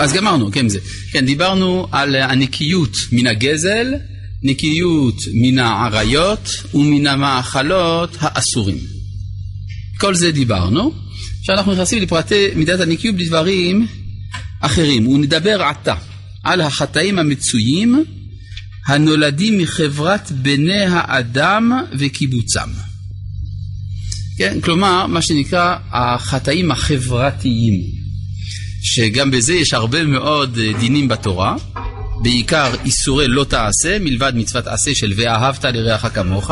אז גמרנו, כן זה. כן, דיברנו על הנקיות מן הגזל, נקיות מן העריות ומן המאכלות האסורים. כל זה דיברנו. עכשיו אנחנו נכנסים לפרטי מידת הנקיות בדברים אחרים, ונדבר עתה על החטאים המצויים הנולדים מחברת בני האדם וקיבוצם. כן, כלומר, מה שנקרא החטאים החברתיים, שגם בזה יש הרבה מאוד דינים בתורה, בעיקר איסורי לא תעשה, מלבד מצוות עשה של ואהבת לרעך כמוך,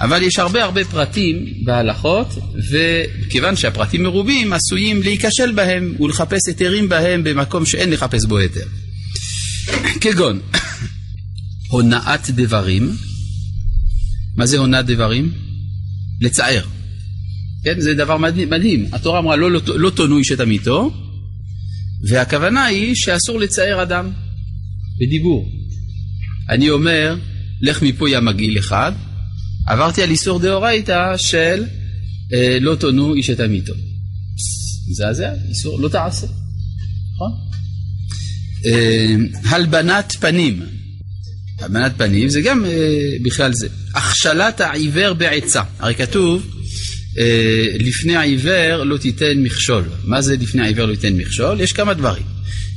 אבל יש הרבה הרבה פרטים בהלכות, וכיוון שהפרטים מרובים, עשויים להיכשל בהם ולחפש היתרים בהם במקום שאין לחפש בו היתר. כגון הונאת דברים, מה זה הונאת דברים? לצער. כן, זה דבר מדהים. התורה אמרה לא, לא, לא תונו איש את עמיתו, והכוונה היא שאסור לצער אדם בדיבור. אני אומר, לך מפה יא מגעיל אחד, עברתי על איסור דאורייתא של אה, לא תונו איש את עמיתו. מזעזע, איסור לא תעשה, נכון? אה, הלבנת פנים, הלבנת פנים זה גם אה, בכלל זה. הכשלת העיוור בעצה, הרי כתוב לפני העיוור לא תיתן מכשול. מה זה לפני העיוור לא תיתן מכשול? יש כמה דברים.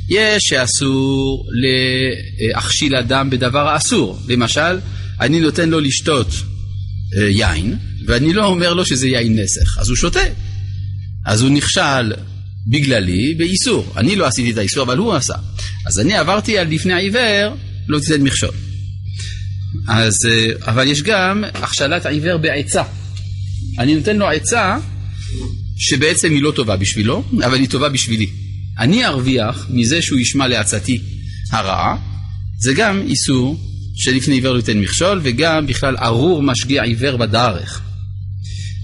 יש שאסור להכשיל אדם בדבר האסור. למשל, אני נותן לו לשתות אה, יין, ואני לא אומר לו שזה יין נסך, אז הוא שותה. אז הוא נכשל בגללי באיסור. אני לא עשיתי את האיסור, אבל הוא עשה. אז אני עברתי על לפני העיוור, לא תיתן מכשול. אז, אה, אבל יש גם הכשלת העיוור בעצה. אני נותן לו עצה שבעצם היא לא טובה בשבילו, אבל היא טובה בשבילי. אני ארוויח מזה שהוא ישמע לעצתי הרעה, זה גם איסור שלפני עיוור לא ייתן מכשול, וגם בכלל ארור משגיע עיוור בדרך.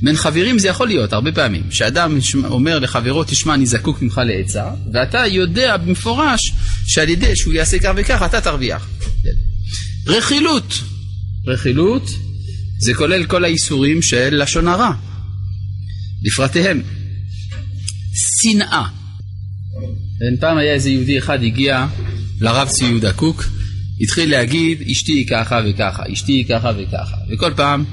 בין חברים זה יכול להיות הרבה פעמים, שאדם אומר לחברו, תשמע, אני זקוק ממך לעצה, ואתה יודע במפורש שעל ידי שהוא יעשה כך וכך, אתה תרוויח. רכילות, רכילות זה כולל כל האיסורים של לשון הרע, לפרטיהם. שנאה. פעם היה איזה יהודי אחד הגיע לרב צבי יהודה קוק, התחיל להגיד אשתי היא ככה וככה, אשתי היא ככה וככה, וכל פעם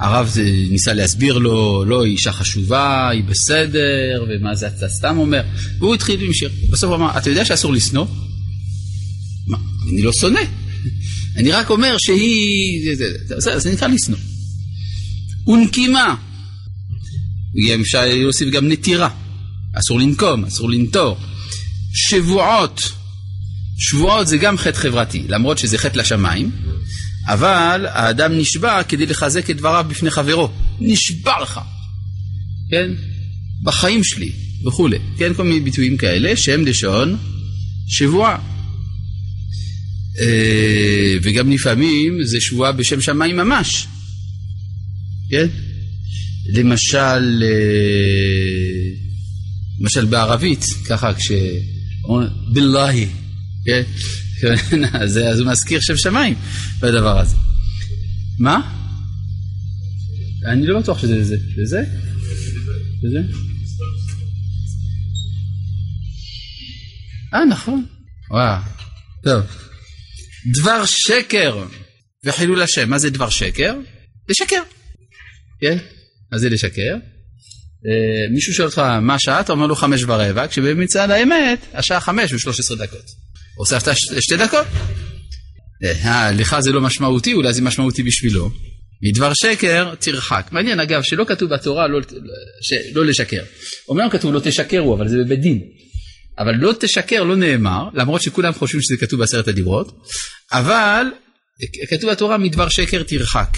הרב ניסה להסביר לו, לא, היא אישה חשובה, היא בסדר, ומה זה אתה סתם אומר, והוא התחיל שיר. בסוף הוא אמר, אתה יודע שאסור לשנוא? מה, אני לא שונא, אני רק אומר שהיא, בסדר, זה נקרא לשנוא. ונקימה, אפשר להוסיף גם נטירה, אסור לנקום, אסור לנטור. שבועות, שבועות זה גם חטא חברתי, למרות שזה חטא לשמיים, אבל האדם נשבע כדי לחזק את דבריו בפני חברו. נשבע לך, כן? בחיים שלי, וכולי. כן, כל מיני ביטויים כאלה שהם לשון שבועה. אה, וגם לפעמים זה שבועה בשם שמיים ממש. כן? למשל, אה, למשל בערבית, ככה כש... בלאהי, כן? אז, אז הוא מזכיר שם שמיים בדבר הזה. מה? אני לא בטוח שזה זה. זה זה? זה זה? אה, נכון. וואו. טוב. דבר שקר וחילול השם. מה זה דבר שקר? לשקר. כן? מה זה לשקר? אה, מישהו שואל אותך מה השעה, אתה אומר לו חמש ורבע, כשבמצעד האמת השעה חמש ושלוש עשרה דקות. הוספת שתי דקות. אה, לך זה לא משמעותי, אולי זה משמעותי בשבילו. מדבר שקר תרחק. מעניין אגב שלא כתוב בתורה לא, ש, לא לשקר. אומנם כתוב לא תשקרו אבל זה בבית דין. אבל לא תשקר לא נאמר, למרות שכולם חושבים שזה כתוב בעשרת הדיברות, אבל כתוב בתורה מדבר שקר תרחק.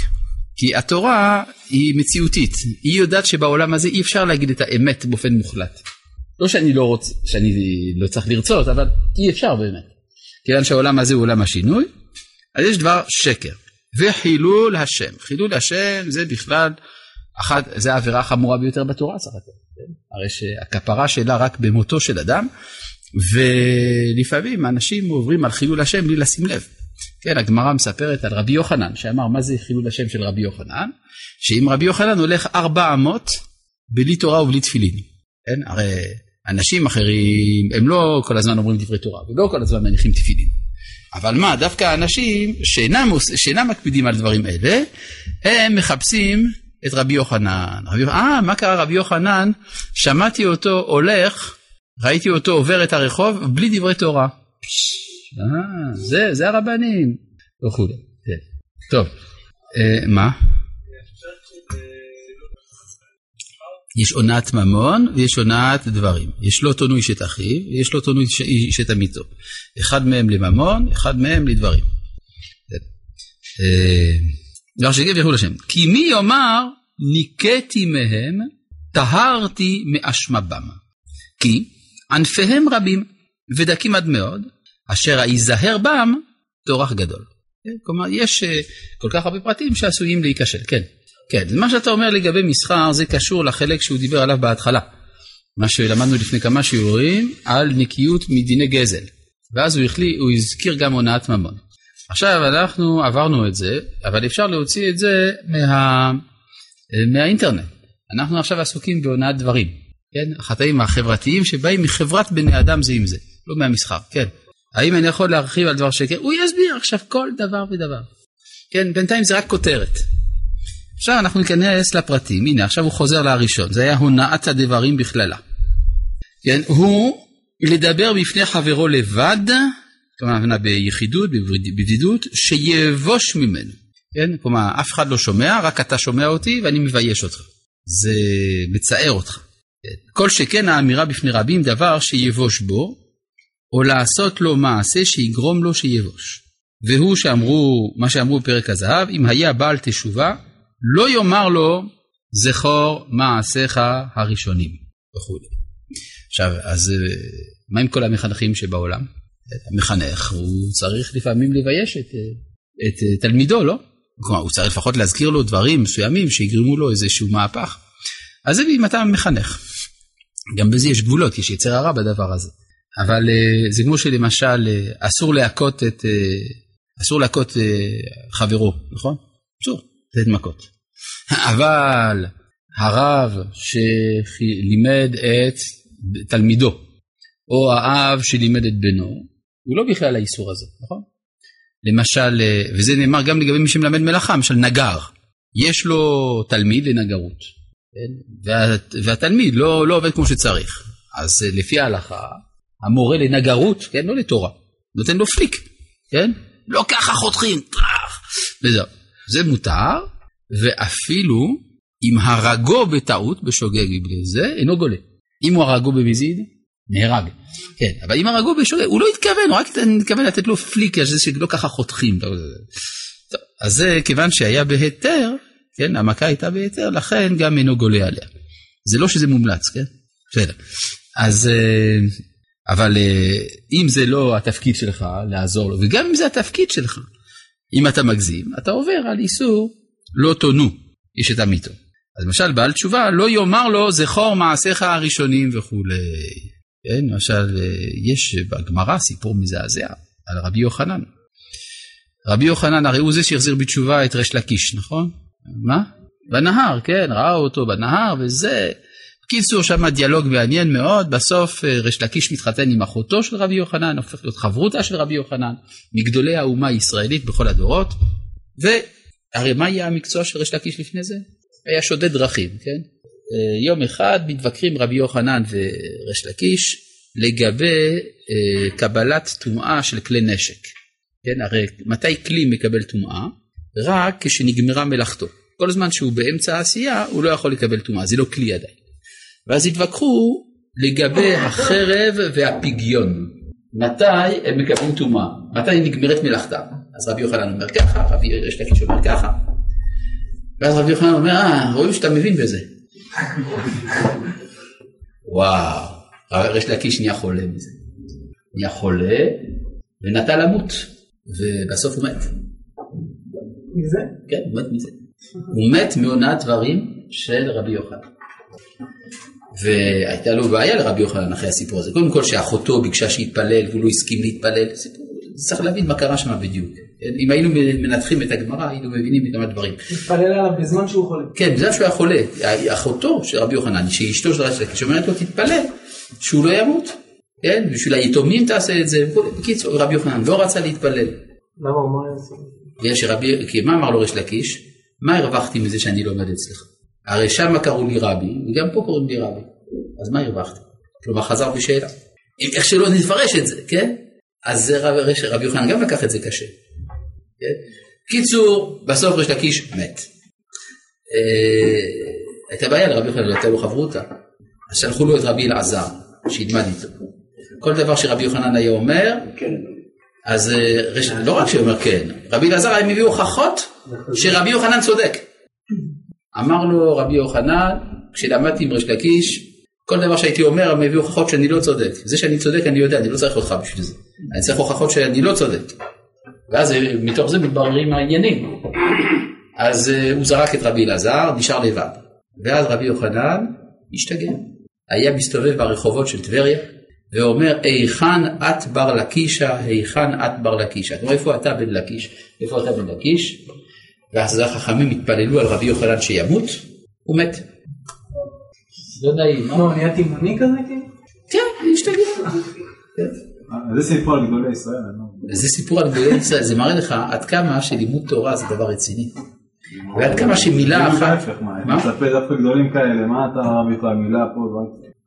כי התורה היא מציאותית, היא יודעת שבעולם הזה אי אפשר להגיד את האמת באופן מוחלט. לא שאני לא רוצה, שאני לא צריך לרצות, אבל אי אפשר באמת. כיוון שהעולם הזה הוא עולם השינוי, אז יש דבר שקר. וחילול השם. חילול השם זה בכלל, אחת, זה העבירה החמורה ביותר בתורה סך הכל. כן? הרי שהכפרה שלה רק במותו של אדם, ולפעמים אנשים עוברים על חילול השם בלי לשים לב. כן, הגמרא מספרת על רבי יוחנן, שאמר מה זה חילול השם של רבי יוחנן, שאם רבי יוחנן הולך ארבע אמות בלי תורה ובלי תפילין. כן, הרי אנשים אחרים, הם לא כל הזמן אומרים דברי תורה, ולא כל הזמן מניחים תפילין. אבל מה, דווקא האנשים שאינם, שאינם מקפידים על דברים אלה, הם מחפשים את רבי יוחנן. אה, מה קרה רבי יוחנן? שמעתי אותו הולך, ראיתי אותו עובר את הרחוב בלי דברי תורה. אה, זה, זה הרבנים. וכולי. כן. טוב, אה, מה? יש עונת ממון ויש עונת דברים. יש לו תונו איש את אחיו ויש לו תונו איש את עמיתו. אחד מהם לממון, אחד מהם לדברים. דבר שגב יחול השם. כי מי יאמר ניקאתי מהם, טהרתי מאשמה בם. כי ענפיהם רבים ודקים עד מאוד, אשר היזהר בם תורך גדול. כלומר, יש אה, כל כך הרבה פרטים שעשויים להיכשל, כן. כן, מה שאתה אומר לגבי מסחר זה קשור לחלק שהוא דיבר עליו בהתחלה. מה שלמדנו לפני כמה שיעורים על נקיות מדיני גזל. ואז הוא, החליא, הוא הזכיר גם הונאת ממון. עכשיו אנחנו עברנו את זה, אבל אפשר להוציא את זה מה, מהאינטרנט. אנחנו עכשיו עסוקים בהונאת דברים, כן? החטאים החברתיים שבאים מחברת בני אדם זה עם זה, לא מהמסחר, כן. האם אני יכול להרחיב על דבר שקר? הוא יסביר עכשיו כל דבר ודבר. כן, בינתיים זה רק כותרת. עכשיו אנחנו ניכנס לפרטים, הנה עכשיו הוא חוזר לראשון, זה היה הונאת הדברים בכללה. כן, הוא לדבר בפני חברו לבד, כלומר ביחידות, בבדידות, שיבוש ממנו. כן, כלומר אף אחד לא שומע, רק אתה שומע אותי ואני מבייש אותך. זה מצער אותך. כן. כל שכן האמירה בפני רבים דבר שיבוש בו, או לעשות לו מעשה שיגרום לו שיבוש. והוא שאמרו, מה שאמרו בפרק הזהב, אם היה בעל תשובה, לא יאמר לו זכור מעשיך הראשונים וכולי. עכשיו, אז אה, מה עם כל המחנכים שבעולם? המחנך, הוא צריך לפעמים לבייש את, אה, את אה, תלמידו, לא? כלומר, הוא צריך לפחות להזכיר לו דברים מסוימים שיגרמו לו איזשהו מהפך. אז זה אם אתה מחנך. גם בזה יש גבולות, יש יצר הרע בדבר הזה. אבל זה כמו שלמשל אסור להכות את, אסור להכות חברו, נכון? אסור. לתת מכות. אבל הרב שלימד את תלמידו, או האב שלימד את בנו, הוא לא בכלל האיסור הזה, נכון? למשל, וזה נאמר גם לגבי מי שמלמד מלאכה, למשל נגר, יש לו תלמיד לנגרות, כן? וה, והתלמיד לא, לא עובד כמו שצריך, אז לפי ההלכה, המורה לנגרות, כן, לא לתורה, נותן לו פליק, כן? לא ככה חותכים, וזהו. זה מותר, ואפילו אם הרגו בטעות בשוגג מבלי זה, אינו גולה. אם הוא הרגו במזיד, נהרג. כן, אבל אם הרגו בשוגג, הוא לא התכוון, הוא רק התכוון לתת לו פליק, זה שלא ככה חותכים. טוב, אז זה כיוון שהיה בהיתר, כן, המכה הייתה בהיתר, לכן גם אינו גולה עליה. זה לא שזה מומלץ, כן? בסדר. אז, אה, אבל אה, אם זה לא התפקיד שלך לעזור לו, וגם אם זה התפקיד שלך, אם אתה מגזים, אתה עובר על איסור לא תונו איש את עמיתו. אז למשל בעל תשובה לא יאמר לו זכור מעשיך הראשונים וכולי. כן, למשל יש בגמרא סיפור מזעזע על רבי יוחנן. רבי יוחנן הרי הוא זה שהחזיר בתשובה את ריש לקיש, נכון? מה? בנהר, כן, ראה אותו בנהר וזה. בקיצור, שם דיאלוג מעניין מאוד, בסוף אה, ריש לקיש מתחתן עם אחותו של רבי יוחנן, הופך להיות חברותה של רבי יוחנן, מגדולי האומה הישראלית בכל הדורות, והרי מה יהיה המקצוע של ריש לקיש לפני זה? היה שודד דרכים, כן? אה, יום אחד מתווכחים רבי יוחנן וריש לקיש לגבי אה, קבלת טומאה של כלי נשק. כן, הרי מתי כלי מקבל טומאה? רק כשנגמרה מלאכתו. כל זמן שהוא באמצע העשייה הוא לא יכול לקבל טומאה, זה לא כלי עדיין. ואז התווכחו לגבי החרב והפגיון. מתי הם מקבלים טומאה? מתי נגמרת מלאכתם? אז רבי יוחנן אומר ככה, רבי ריש לקיש אומר ככה. ואז רבי יוחנן אומר, אה, רואים שאתה מבין בזה. וואו, ריש לקיש נהיה חולה מזה. נהיה חולה ונטה למות, ובסוף הוא מת. מזה? כן, הוא מת מזה. הוא מת מעונת דברים של רבי יוחנן. והייתה לו בעיה לרבי יוחנן אחרי הסיפור הזה. קודם כל שאחותו ביקשה שיתפלל והוא לא הסכים להתפלל. צריך להבין מה קרה שם בדיוק. אם היינו מנתחים את הגמרא היינו מבינים כמה דברים. התפלל עליו בזמן שהוא חולה. כן, בזמן שהוא היה חולה. אחותו של רבי יוחנן, שהיא אשתו של רבי יוחנן, שאומרת לו תתפלל, שהוא לא ימות, כן? בשביל היתומים תעשה את זה. בקיצור, רבי יוחנן לא רצה להתפלל. למה, מה היה עושה? בגלל שרבי, כי מה אמר לו ריש לקיש? מה הרווחתי מזה שאני לומד אצלך? הרי שמה קראו לי רבי, וגם פה קוראים לי רבי. אז מה הרווחתי? כלומר, חזר בשאלה. איך שלא נפרש את זה, כן? אז זה רבי יוחנן גם לקח את זה קשה. כן? קיצור, בסוף ריש לקיש מת. אה, הייתה בעיה לרבי יוחנן, הייתה לו חברותה. אז שלחו לו את רבי אלעזר, שילמד איתו. כל דבר שרבי יוחנן היה אומר, אז אה. לא רק שהוא אומר כן, רבי אלעזר היה מביא הוכחות שרבי יוחנן צודק. אמר לו רבי יוחנן, כשלמדתי עם ריש לקיש, כל דבר שהייתי אומר, הם הביאו הוכחות שאני לא צודק. זה שאני צודק אני יודע, אני לא צריך אותך בשביל זה. אני צריך הוכחות שאני לא צודק. ואז אה, מתוך זה מתבררים העניינים. אז אה, הוא זרק את רבי אלעזר, נשאר לבד. ואז רבי יוחנן השתגע. היה מסתובב ברחובות של טבריה, ואומר, היכן את בר לקישה, היכן את בר לקישה. כלומר, איפה אתה בן לקיש? איפה אתה בן לקיש? ואז החכמים התפללו על רבי יוחנן שימות, הוא מת. לא נעים, מה? נהיה תימוני כזה כאילו? כן, השתגע. זה סיפור על גדולי ישראל. לא- זה סיפור על גדולי ישראל, זה מראה לך עד כמה שלימוד תורה זה דבר רציני. ועד כמה שמילה אחת, מה, מצפה דווקא גדולים כאלה, מה אתה בכלל מילה פה,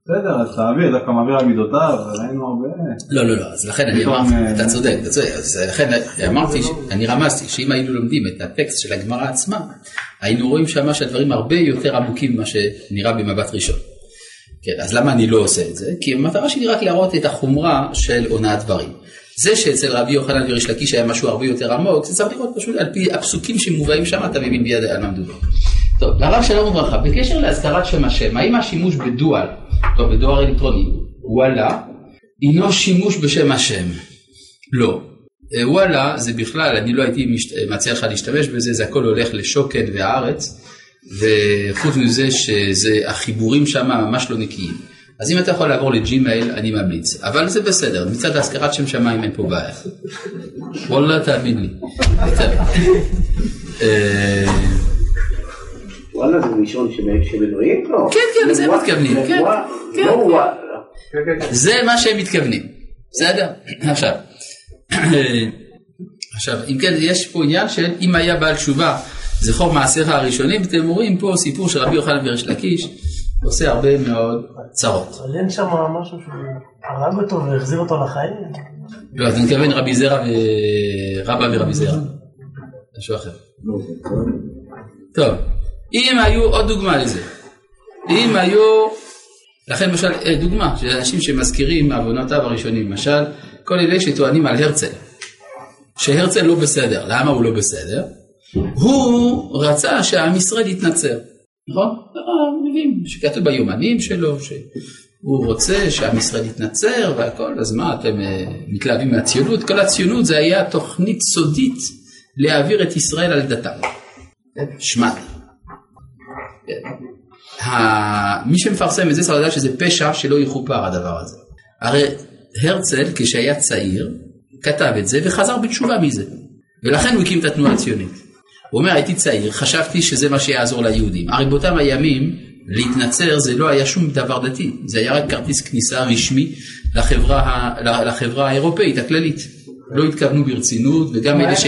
בסדר, אז תעביר, דווקא מעביר על מידותיו, ראינו הרבה, לא, לא, לא, אז לכן אני אמרתי, אה, אתה צודק, אתה צודק, אז לכן אמרתי, אני רמזתי, שאם היינו לומדים את הטקסט של הגמרא עצמה, היינו רואים שמה שהדברים הרבה יותר עמוקים ממה שנראה במבט ראשון. כן, אז למה אני לא עושה את זה? כי המטרה שלי רק להראות את החומרה של הונאת דברים. זה שאצל רבי יוחנן וריש לקיש היה משהו הרבה יותר עמוק, זה צריך לראות פשוט על פי הפסוקים שמובאים שם, אתה מבין ביד על מה מדובר. טוב, לרב שלום וברכה, בקשר להזכרת שם השם, האם השימוש בדואל, טוב, בדואר אלקטרוני, וואלה, הינו שימוש בשם השם? לא. אה, וואלה, זה בכלל, אני לא הייתי מציע לך להשתמש בזה, זה הכל הולך לשוקן והארץ, וחוץ מזה שזה, החיבורים שם ממש לא נקיים. אז אם אתה יכול לעבור ל Gmail, אני ממליץ. אבל זה בסדר, מצד הזכרת שם שמיים אין פה בעיה. וואלה, תאמין לי. אה, וואלה זה ראשון של אלוהים? לא. כן, כן, לזה הם מתכוונים, כן, כן, לא כן. זה מה שהם מתכוונים, בסדר? עכשיו, עכשיו, אם כן, יש פה עניין של אם היה בעל תשובה, זכור מעשיך הראשונים, אתם רואים פה סיפור של רבי יוחנן וריש לקיש, עושה הרבה מאוד צרות. אבל אין שם משהו שהוא הרג אותו והחזיר אותו לחיים? לא, אתה מתכוון רבי זרע ורבא ורבי זרע, משהו אחר. טוב, אם היו, עוד דוגמה לזה, אם היו, לכן למשל, אה, דוגמה של אנשים שמזכירים מעוונותיו הראשונים, למשל, כל אלה שטוענים על הרצל, שהרצל לא בסדר, למה הוא לא בסדר? הוא רצה שעם ישראל יתנצר, נכון? אה, מבין, שכתוב ביומנים שלו, שהוא רוצה שעם ישראל יתנצר והכל, אז מה אתם אה, מתלהבים מהציונות? כל הציונות זה היה תוכנית סודית להעביר את ישראל על דתם. כן. ה- מי שמפרסם את זה צריך לדעת שזה פשע שלא יכופר הדבר הזה. הרי הרצל כשהיה צעיר כתב את זה וחזר בתשובה מזה. ולכן הוא הקים את התנועה הציונית. הוא אומר הייתי צעיר, חשבתי שזה מה שיעזור ליהודים. הרי באותם הימים להתנצר זה לא היה שום דבר דתי, זה היה רק כרטיס כניסה רשמי לחברה, ה- לחברה האירופאית הכללית. לא התכוונו ברצינות וגם אלה ש...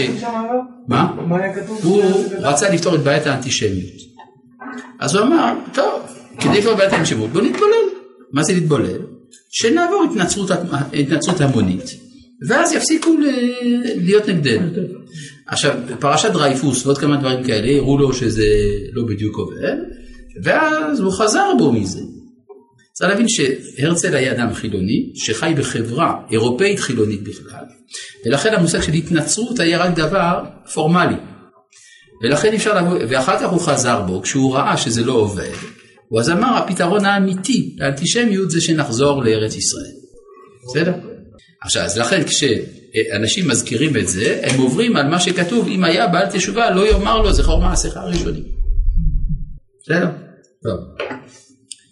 מה? מה היה כתוב? הוא רצה לפתור את בעיית האנטישמיות. אז הוא אמר, טוב, כדי לפתור את בעיית האנטישמיות, בוא נתבולל. מה זה להתבולל? שנעבור התנצרות, התנצרות המונית, ואז יפסיקו ל- להיות נגדנו. עכשיו, פרשת דרייפוס ועוד כמה דברים כאלה, הראו לו שזה לא בדיוק עובד, ואז הוא חזר בו מזה. צריך להבין שהרצל היה אדם חילוני, שחי בחברה אירופאית חילונית בכלל, ולכן המושג של התנצרות היה רק דבר פורמלי. ולכן אפשר לבוא, ואחר כך הוא חזר בו, כשהוא ראה שזה לא עובד, הוא אז אמר הפתרון האמיתי לאנטישמיות זה שנחזור לארץ ישראל. בסדר? עכשיו, אז לכן כשאנשים מזכירים את זה, הם עוברים על מה שכתוב, אם היה בעל תשובה לא יאמר לו זכור מעשיך הראשונים. בסדר? טוב.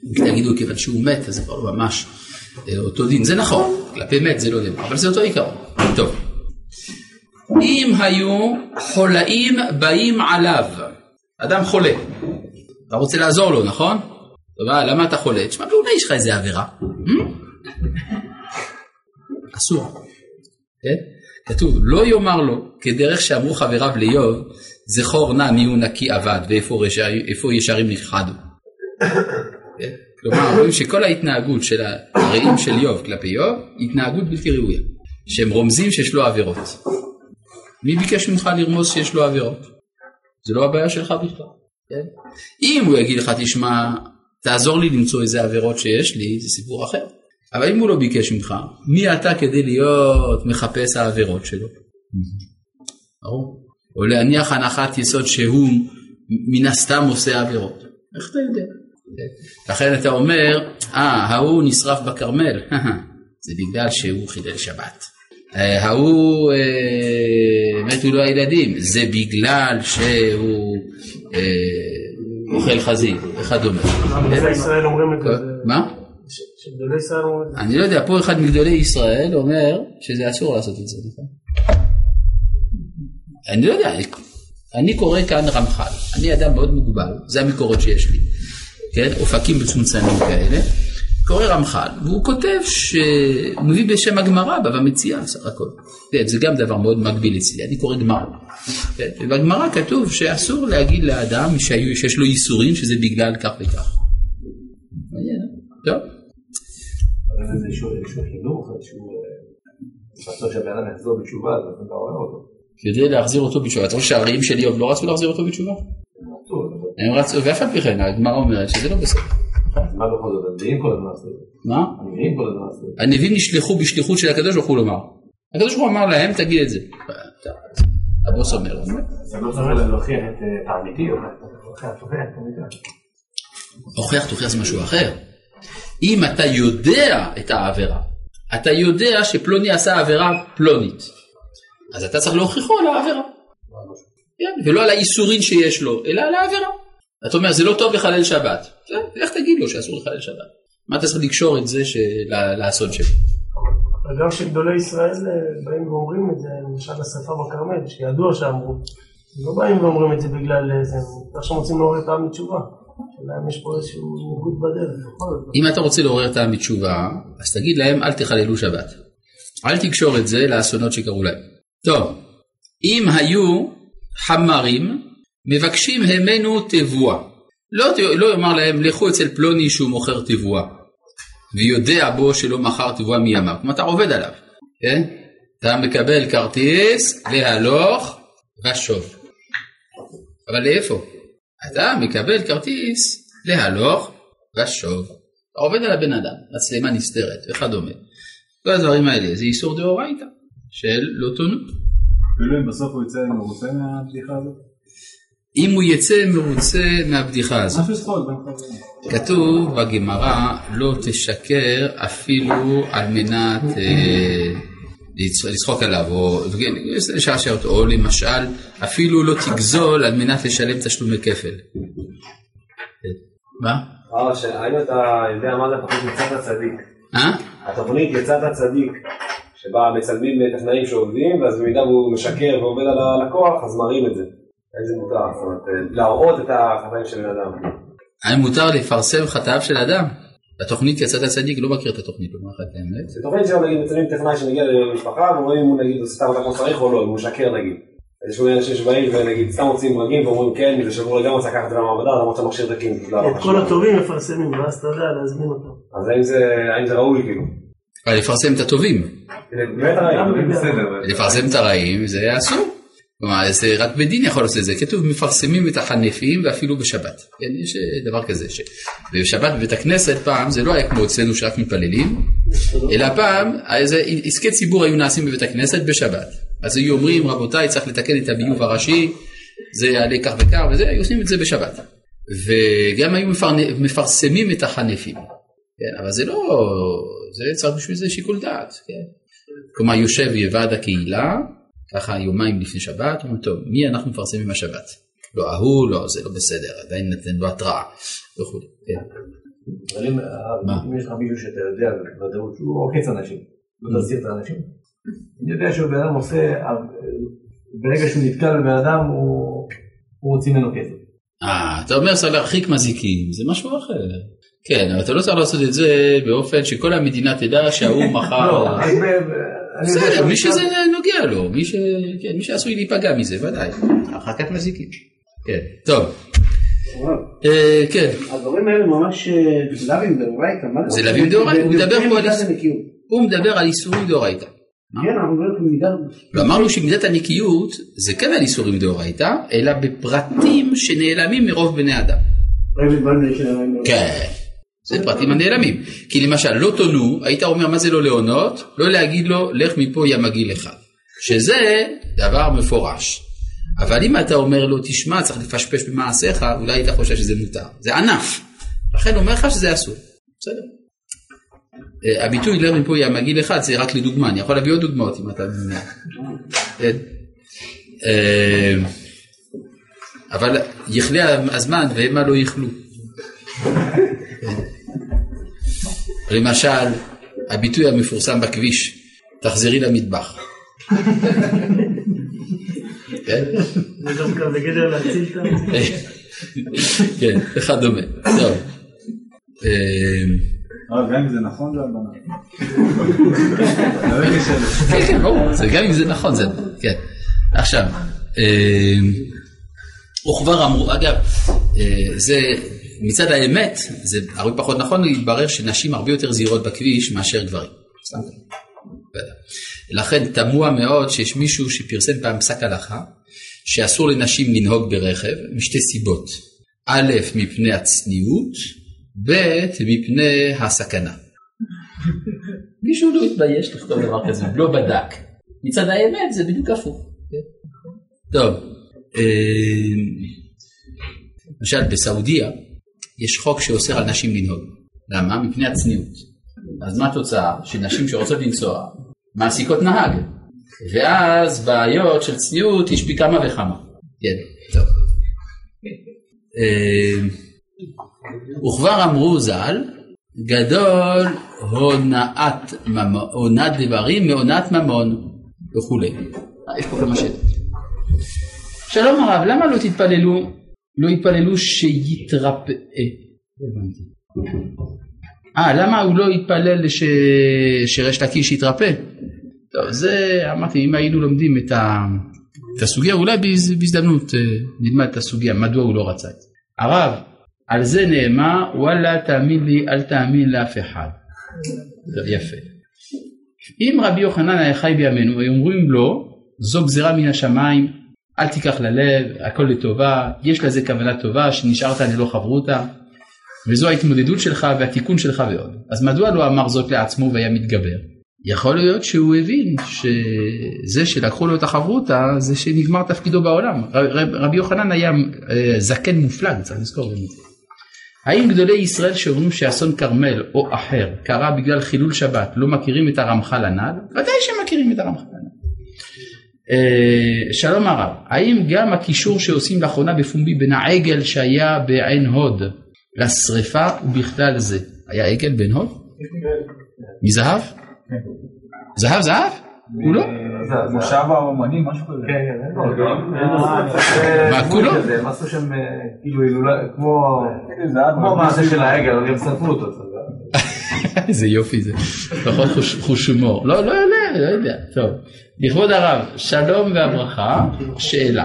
אם תגידו כיוון שהוא מת, אז זה כבר לא ממש אה, אותו דין. זה נכון, כלפי מת זה לא דין, אבל זה אותו עיקרון. טוב. אם היו חולאים באים עליו, אדם חולה, אתה רוצה לעזור לו, נכון? טוב, אה, למה אתה חולה? תשמע, אולי יש לך איזה עבירה. אסור. כן? כתוב, לא יאמר לו, כדרך שאמרו חבריו לאיוב, זכור נא מי הוא נקי אבד ואיפה ישרים נכחדו. כן? כלומר, רואים שכל ההתנהגות של הרעים של איוב כלפי איוב, התנהגות בלתי ראויה. שהם רומזים שיש לו עבירות. מי ביקש ממך לרמוז שיש לו עבירות? זה לא הבעיה שלך בכלל. כן? אם הוא יגיד לך, תשמע, תעזור לי למצוא איזה עבירות שיש לי, זה סיפור אחר. אבל אם הוא לא ביקש ממך, מי אתה כדי להיות מחפש העבירות שלו? ברור. או להניח הנחת יסוד שהוא מן הסתם עושה עבירות. איך אתה יודע? לכן אתה אומר, אה, ההוא נשרף בכרמל, זה בגלל שהוא חילל שבת. אה, ההוא אה, מתו לו הילדים, זה בגלל שהוא אה, אוכל חזיר וכדומה. גדולי ישראל אומרים את זה. מה? שגדולי ישראל אומרים. אני לא יודע, פה אחד מגדולי ישראל אומר שזה אסור לעשות את זה, נכון? אני לא יודע, אני קורא כאן רמח"ל, אני אדם מאוד מוגבל, זה המקורות שיש לי, כן, אופקים מצומצמים כאלה, קורא רמח"ל, והוא כותב שהוא מביא בשם הגמרא, בבא מציאה סך הכל, כן, זה גם דבר מאוד מגביל אצלי, אני קורא גמרא, כן, ובגמרא כתוב שאסור להגיד לאדם שיש לו ייסורים שזה בגלל כך וכך. מעניין? טוב. אבל זה איזשהו חינוך, איזשהו... אה, רצון שהבן אדם יחזור בתשובה, אז אתה רואה אותו. כדי להחזיר אותו בתשובה. אתה חושב שהרעים של איוב לא רצו להחזיר אותו בתשובה? הם רצו, ואף על פי כן הגמרא אומרת שזה לא בסדר. מה בכל זאת, הנביאים כל הזמן עשו את זה. מה? הנביאים כל הזמן עשו את זה. הנביאים נשלחו בשליחות של הקדוש ברוך הוא לומר. הקדוש ברוך הוא אמר להם תגיד את זה. הבוס אומר. אתה לא צריך להוכיח את אה, האמיתי. הוכיח תוכיח זה משהו אחר. אם אתה יודע את העבירה, אתה יודע שפלוני עשה עבירה פלונית, אז אתה צריך להוכיחו על העבירה. כן, ולא על האיסורין שיש לו, אלא על העבירה. אתה אומר, זה לא טוב לחלל שבת. איך תגיד לו שאסור לחלל שבת? מה אתה צריך לקשור את זה לאסון שלו? וגם כשגדולי ישראל אה, באים ואומרים את זה, למשל השרפה בכרמל, שידוע שאמרו, לא באים ואומרים את זה בגלל אה, זה, הם עכשיו רוצים לעורר את העם בתשובה. אם יש פה איזשהו ניגוד בדרך. אם אתה רוצה לעורר את העם בתשובה, אז תגיד להם אל תחללו שבת. אל תקשור את זה לאסונות שקרו להם. טוב, אם היו חמרים מבקשים המנו תבואה. לא, לא יאמר להם לכו אצל פלוני שהוא מוכר תבואה. ויודע בו שלא מכר תבואה מימיו. כלומר אתה עובד עליו, כן? אתה מקבל כרטיס להלוך ושוב. אבל לאיפה? אתה מקבל כרטיס להלוך ושוב. עובד על הבן אדם, מצלמה נסתרת וכדומה. כל הדברים האלה זה איסור דאורייתא של לא תונות. אפילו אם בסוף הוא יצא מרוצה מהבדיחה הזאת. אם הוא יצא מרוצה מהבדיחה הזאת. כתוב בגמרא לא תשקר אפילו על מנת אה, לצחוק עליו או לשעשע אותו או למשל אפילו לא תגזול על מנת לשלם תשלומי כפל. מה? אה, האם אתה יודע מה זה התוכנית יצאת הצדיק? אה? התוכנית יצאת הצדיק, שבה מצלמים טכנאים שעובדים, ואז במידה והוא משקר ועובד על הלקוח, אז מראים את זה. איזה מותר, זאת אומרת, אה, להראות את החטאים של בן אדם. האם מותר לפרסם חטאיו של אדם? התוכנית יצאת צדיק לא מכיר את התוכנית, לומר לך את האמת. זו תוכנית שם נגיד מצלמים טכנאי שמגיע למשפחה, ורואים אם הוא נגיד עושה את העבודה כמו שצריך או לא, אם הוא משקר נגיד. יש כל מיני אנשים שבאים ונגיד סתם מוצאים ברגים ואומרים כן, זה שבור לגמרי צריך לקחת את זה למעבדה, למרות שהמכשיר תקין. את כל הטובים מפרסמים, ואז אתה יודע להזמין אותם. אז האם זה זה ראוי כאילו? לפרסם את הטובים. לפרסם את הרעים זה אסור. כלומר, זה רק בדין יכול לעשות את זה, כתוב מפרסמים את החנפים ואפילו בשבת. כן, יש אה, דבר כזה, שבשבת בבית הכנסת פעם זה לא היה כמו אצלנו שרק מתפללים, אלא פעם איזה עסקי ציבור היו נעשים בבית הכנסת בשבת. אז היו אומרים רבותיי צריך לתקן את הביוב הראשי, זה יעלה כך וכך וזה, היו עושים את זה בשבת. וגם היו מפרנ- מפרסמים את החנפים. כן, אבל זה לא, זה צריך בשביל זה שיקול דעת. כן. כלומר יושב ועד הקהילה, ככה יומיים לפני שבת, אומרים טוב, מי אנחנו מפרסמים השבת? לא ההוא, לא, זה לא בסדר, עדיין נתן לו התראה וכו'. כן. אבל אם יש לך מישהו שאתה יודע בוודאות שהוא עוקץ אנשים, לא תסיר את האנשים. אני יודע שהוא בן אדם עושה, ברגע שהוא נתקל בבן אדם הוא מוציא ממנו כסף. אה, אתה אומר צריך להרחיק מזיקים, זה משהו אחר. כן, אבל אתה לא צריך לעשות את זה באופן שכל המדינה תדע שההוא מכר... לא, בסדר, מי שזה נוגע לו, מי ש- כן, מי שעשוי להיפגע מזה, ודאי. הרחקת מזיקים. כן, טוב. אה, כן, הדברים האלה ממש אה, לאווים דאורייתא, מה זה לאווים דאורייתא, הוא מדבר פה על. הוא מדבר על איסורים דאורייתא. כן, אמרנו שמידת הנקיות זה כן על איסורים דאורייתא, אלא בפרטים שנעלמים מרוב בני אדם. כן. זה פרטים הנעלמים. כי למשל, לא תונו, היית אומר מה זה לא להונות? לא להגיד לו, לך מפה יא מגעיל אחד. שזה דבר מפורש. אבל אם אתה אומר לו, תשמע, צריך לפשפש במעשיך, אולי היית חושב שזה מותר. זה ענף. לכן אומר לך שזה אסור. בסדר. אה, הביטוי לך מפה יא מגעיל אחד זה רק לדוגמה, אני יכול להביא עוד דוגמאות אם אתה מעוניין. כן. אה, אבל יכלה הזמן והמה לא יכלו. למשל, הביטוי המפורסם בכביש, תחזרי למטבח. כן? זה כזה בגדר להציל את ה... כן, וכדומה. טוב. אבל גם אם זה נכון זה הבנה. כן, כן, ברור, זה גם אם זה נכון, זה, כן. עכשיו, אה, וכבר אמרו, אגב, אה, זה מצד האמת, זה הרבה פחות נכון להתברר שנשים הרבה יותר זהירות בכביש מאשר גברים. סתם. לכן תמוה מאוד שיש מישהו שפרסם פעם פסק הלכה שאסור לנשים לנהוג ברכב משתי סיבות. א', מפני הצניעות, ב', מפני הסכנה. מישהו לא התבייש לכתוב דבר כזה, לא בדק. מצד האמת זה בדיוק הפוך. טוב, אה, למשל בסעודיה יש חוק שאוסר על נשים לנהוג. למה? מפני הצניעות. אז מה התוצאה? שנשים שרוצות לנסוע מעסיקות נהג. ואז בעיות של צניעות יש פי כמה וכמה. כן, טוב. אה, וכבר אמרו ז"ל, גדול הונאת, הונאת דברים מהונאת ממון וכולי. אה, יש פה כמה שאלות. שלום הרב, למה לא תתפללו, לא יתפללו שיתרפא? הבנתי. אה, למה הוא לא יתפלל ש... שריש לקיש יתרפא? טוב, זה אמרתי, אם היינו לומדים את, ה... את הסוגיה, אולי בהז... בהזדמנות אה, נלמד את הסוגיה, מדוע הוא לא רצה את זה. הרב, על זה נאמר, וואלה תאמין לי, אל תאמין לאף אחד. טוב, יפה. אם רבי יוחנן היה חי בימינו, היו אומרים לו, זו גזירה מן השמיים, אל תיקח ללב, הכל לטובה, יש לזה כוונה טובה, שנשארת ללא חברותה, וזו ההתמודדות שלך והתיקון שלך ועוד. אז מדוע לא אמר זאת לעצמו והיה מתגבר? יכול להיות שהוא הבין שזה שלקחו לו את החברותה זה שנגמר תפקידו בעולם. רב- רבי יוחנן היה אה, זקן מופלג, צריך לזכור באמת. האם גדולי ישראל שאומרים שאסון כרמל או אחר קרה בגלל חילול שבת לא מכירים את הרמח"ל הנ"ל? ודאי שמכירים את הרמח"ל הנ"ל. אה, שלום הרב, האם גם הקישור שעושים לאחרונה בפומבי בין העגל שהיה בעין הוד לשריפה ובכלל זה, היה עגל בעין הוד? מזהב? זהב זהב? הוא לא? מושב האומנים, משהו כזה. כן, כן. אה, מה, כולו? הם עשו שם אה, כאילו הילולה, כמו זה היה כמו מעשה של העגל, הם שרפו אותו. איזה יופי זה, לפחות חוש, חוש הומור. לא, לא יודע, לא יודע. טוב, לכבוד הרב, שלום והברכה, שאלה.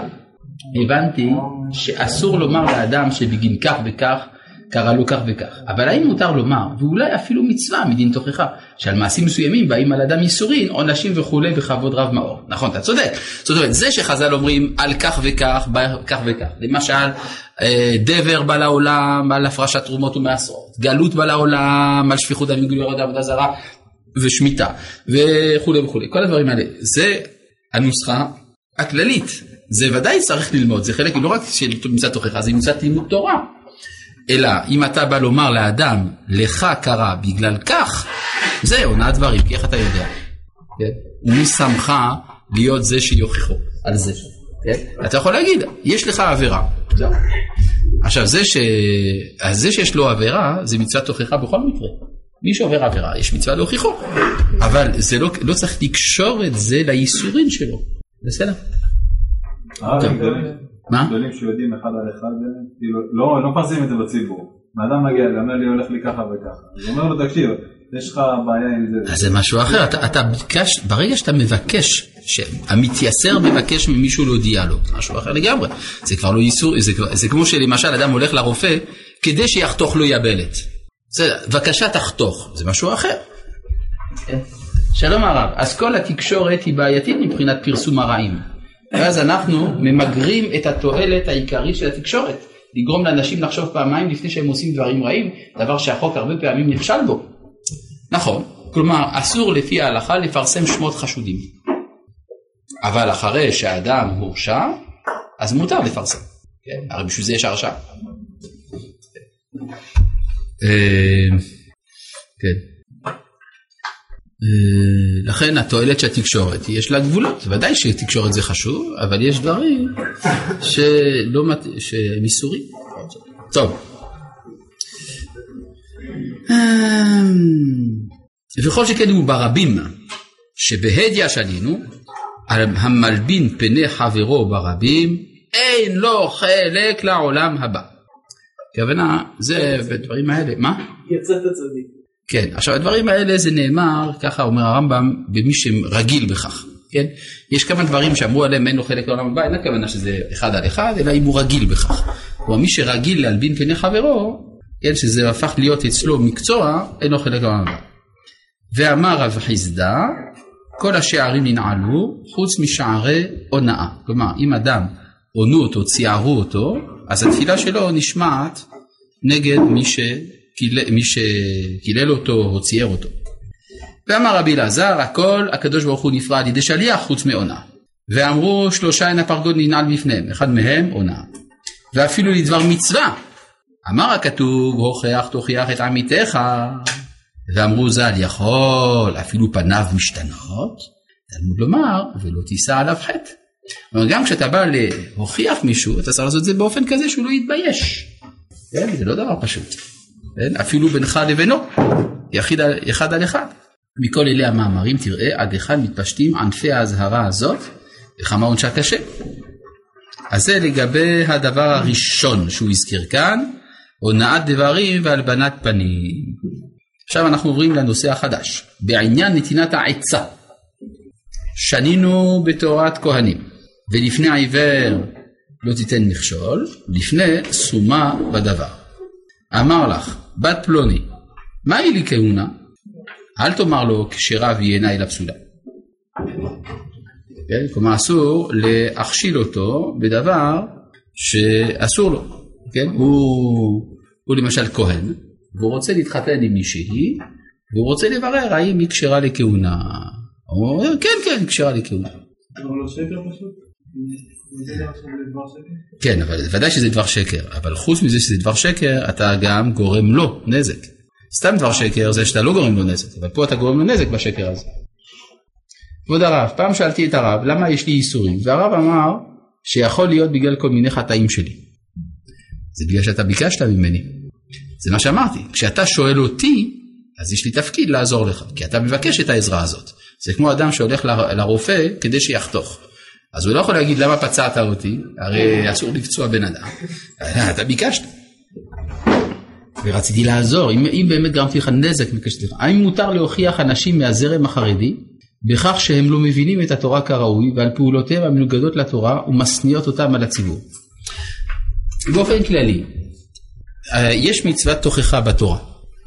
הבנתי שאסור לומר לאדם שבגין כך וכך קרה לו כך וכך, אבל האם מותר לומר, ואולי אפילו מצווה מדין תוכחה, שעל מעשים מסוימים באים על אדם ייסורין, עונשים וכולי בכבוד רב מאור. נכון, אתה צודק. זאת אומרת, זה שחז"ל אומרים על כך וכך, כך וכך. למשל, אה, דבר בא לעולם על הפרשת תרומות ומעשרות, גלות בא לעולם על שפיכות דמים גלויות עבודה זרה ושמיטה וכולי וכולי. כל הדברים האלה, זה הנוסחה הכללית. זה ודאי צריך ללמוד, זה חלק לא רק של מצוות תוכחה, זה מצוות לימוד תורה. אלא אם אתה בא לומר לאדם, לך קרה בגלל כך, זה עונה דברים, כי איך אתה יודע? כן? ומי שמך להיות זה שיוכיחו על זה? כן? אתה יכול להגיד, יש לך עבירה. עכשיו זה, ש... זה שיש לו עבירה, זה מצוות תוכחה בכל מקרה. מי שעובר עבירה, יש מצווה להוכיחו. אבל זה לא, לא צריך לקשור את זה לייסורים שלו. בסדר? גדולי- מה? גדולים שיודעים אחד על אחד, כאילו, לא, לא מפרסמים את זה בציבור. האדם מגיע, אליי, אומר לי הולך לי ככה וככה. הוא אומר לו, תקשיב, יש לך בעיה עם זה. אז זה משהו אחר, אתה, אתה ביקש, ברגע שאתה מבקש, שהמתייסר מבקש ממישהו להודיע לו, משהו אחר לגמרי. זה כבר לא איסור, זה, זה כמו שלמשל אדם הולך לרופא כדי שיחתוך לו יבלת. בסדר, בבקשה תחתוך, זה משהו אחר. כן. שלום הרב, אז כל התקשורת היא בעייתית מבחינת פרסום הרעים. ואז אנחנו ממגרים את התועלת העיקרית של התקשורת, לגרום לאנשים לחשוב פעמיים לפני שהם עושים דברים רעים, דבר שהחוק הרבה פעמים נכשל בו. נכון, כלומר אסור לפי ההלכה לפרסם שמות חשודים. אבל אחרי שהאדם הורשע, אז מותר לפרסם. כן? הרי בשביל זה יש הרשעה. אה, כן. אה, לכן התועלת של התקשורת יש לה גבולות, ודאי שתקשורת זה חשוב, אבל יש דברים שלא, מת- שהם איסורים. טוב. אמ, וכל שכן הוא ברבים, שבהדיא שנינו, המלבין פני חברו ברבים, אין לו חלק לעולם הבא. הכוונה, זה בדברים האלה, מה? יצאת צדיק. כן, עכשיו הדברים האלה זה נאמר, ככה אומר הרמב"ם, במי שרגיל בכך, כן? יש כמה דברים שאמרו עליהם אין לו חלק לעולם הבא, אין הכוונה שזה אחד על אחד, אלא אם הוא רגיל בכך. כלומר מי שרגיל להלבין פני חברו, כן, שזה הפך להיות אצלו מקצוע, אין לו חלק לעולם הבא. ואמר רב חיסדא, כל השערים ננעלו חוץ משערי הונאה. כלומר, אם אדם הונו אותו, ציערו אותו, אז התפילה שלו נשמעת נגד מי, שקילל, מי שקילל אותו או צייר אותו. ואמר רבי אלעזר, הכל הקדוש ברוך הוא נפרע על ידי שליח חוץ מעונה. ואמרו שלושה אין הפרגוד ננעל בפניהם, אחד מהם עונה. ואפילו לדבר מצווה. אמר הכתוב, הוכח תוכיח את עמיתך. ואמרו ז"ל, יכול אפילו פניו משתנות? תלמוד לומר, ולא תישא עליו חטא. כלומר, גם כשאתה בא להוכיח מישהו, אתה צריך לעשות את זה באופן כזה שהוא לא יתבייש. כן, זה לא דבר פשוט. כן? אפילו בינך לבינו, יחיד על, אחד על אחד. מכל אלה המאמרים תראה עד היכן מתפשטים ענפי האזהרה הזאת וכמה עונשה קשה. אז זה לגבי הדבר הראשון שהוא הזכיר כאן, הונאת דברים והלבנת פנים. עכשיו אנחנו עוברים לנושא החדש, בעניין נתינת העצה. שנינו בתורת כהנים, ולפני העיוור לא תיתן מכשול, לפני סומה בדבר. אמר לך, בת פלוני, מהי לי כהונה? אל תאמר לו כשרב היא עיניי לפסולה. כן? כלומר אסור להכשיל אותו בדבר שאסור לו. כן? הוא, הוא למשל כהן, והוא רוצה להתחתן עם מישהי, והוא רוצה לברר האם היא כשרה לכהונה. הוא אומר, כן, כן, היא כשרה לכהונה. כן, אבל ודאי שזה דבר שקר, אבל חוץ מזה שזה דבר שקר, אתה גם גורם לו נזק. סתם דבר שקר זה שאתה לא גורם לו נזק, אבל פה אתה גורם לו נזק בשקר הזה. כבוד הרב, פעם שאלתי את הרב, למה יש לי איסורים? והרב אמר שיכול להיות בגלל כל מיני חטאים שלי. זה בגלל שאתה ביקשת ממני. זה מה שאמרתי, כשאתה שואל אותי, אז יש לי תפקיד לעזור לך, כי אתה מבקש את העזרה הזאת. זה כמו אדם שהולך לרופא כדי שיחתוך. אז הוא לא יכול להגיד למה פצעת אותי, הרי אסור לפצוע בן אדם. אתה ביקשת. ורציתי לעזור, אם, אם באמת גרמתי לך נזק מבקשת לך. האם מותר להוכיח אנשים מהזרם החרדי בכך שהם לא מבינים את התורה כראוי ועל פעולותיהם המנוגדות לתורה ומשניאות אותם על הציבור? באופן כללי, אה, יש מצוות תוכחה בתורה.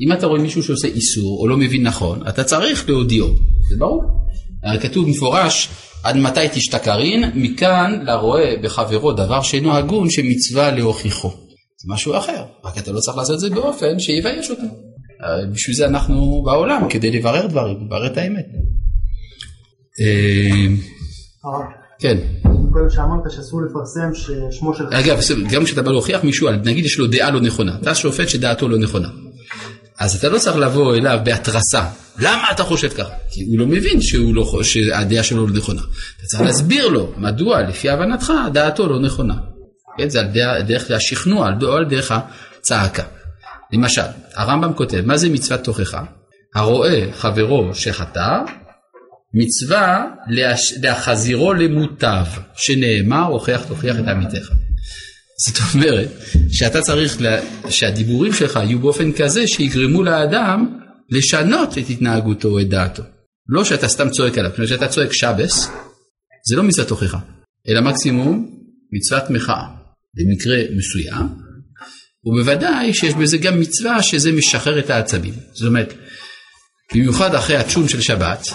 אם אתה רואה מישהו שעושה איסור או לא מבין נכון, אתה צריך להודיעו, זה ברור. הרי כתוב מפורש, עד מתי תשתכרין, מכאן לרואה בחברו דבר שאינו הגון שמצווה להוכיחו. זה משהו אחר, רק אתה לא צריך לעשות את זה באופן שיבייש אותו. הרי בשביל זה אנחנו בעולם, כדי לברר דברים, לברר את האמת. אה, כן, קודם שאמרת שאסור לפרסם ששמו של... אגב, גם כשאתה בא להוכיח מישהו, נגיד יש לו דעה לא נכונה, אתה שופט שדעתו לא נכונה. אז אתה לא צריך לבוא אליו בהתרסה, למה אתה חושב ככה? כי הוא לא מבין שהוא לא, שהדעה שלו לא נכונה. אתה צריך להסביר לו מדוע לפי הבנתך דעתו לא נכונה. כן, זה על דרך, דרך השכנוע, על- דרך הצעקה. למשל, הרמב"ם כותב, מה זה מצוות תוכחה? הרואה חברו שחטא, מצווה להחזירו למוטב, שנאמר הוכיח תוכיח את עמיתך. זאת אומרת שאתה צריך לה, שהדיבורים שלך יהיו באופן כזה שיגרמו לאדם לשנות את התנהגותו או את דעתו. לא שאתה סתם צועק עליו, כשאתה צועק שבס, זה לא מצוות תוכחה, אלא מקסימום מצוות מחאה. במקרה מסוים, ובוודאי שיש בזה גם מצווה שזה משחרר את העצבים. זאת אומרת, במיוחד אחרי הצ'ון של שבת,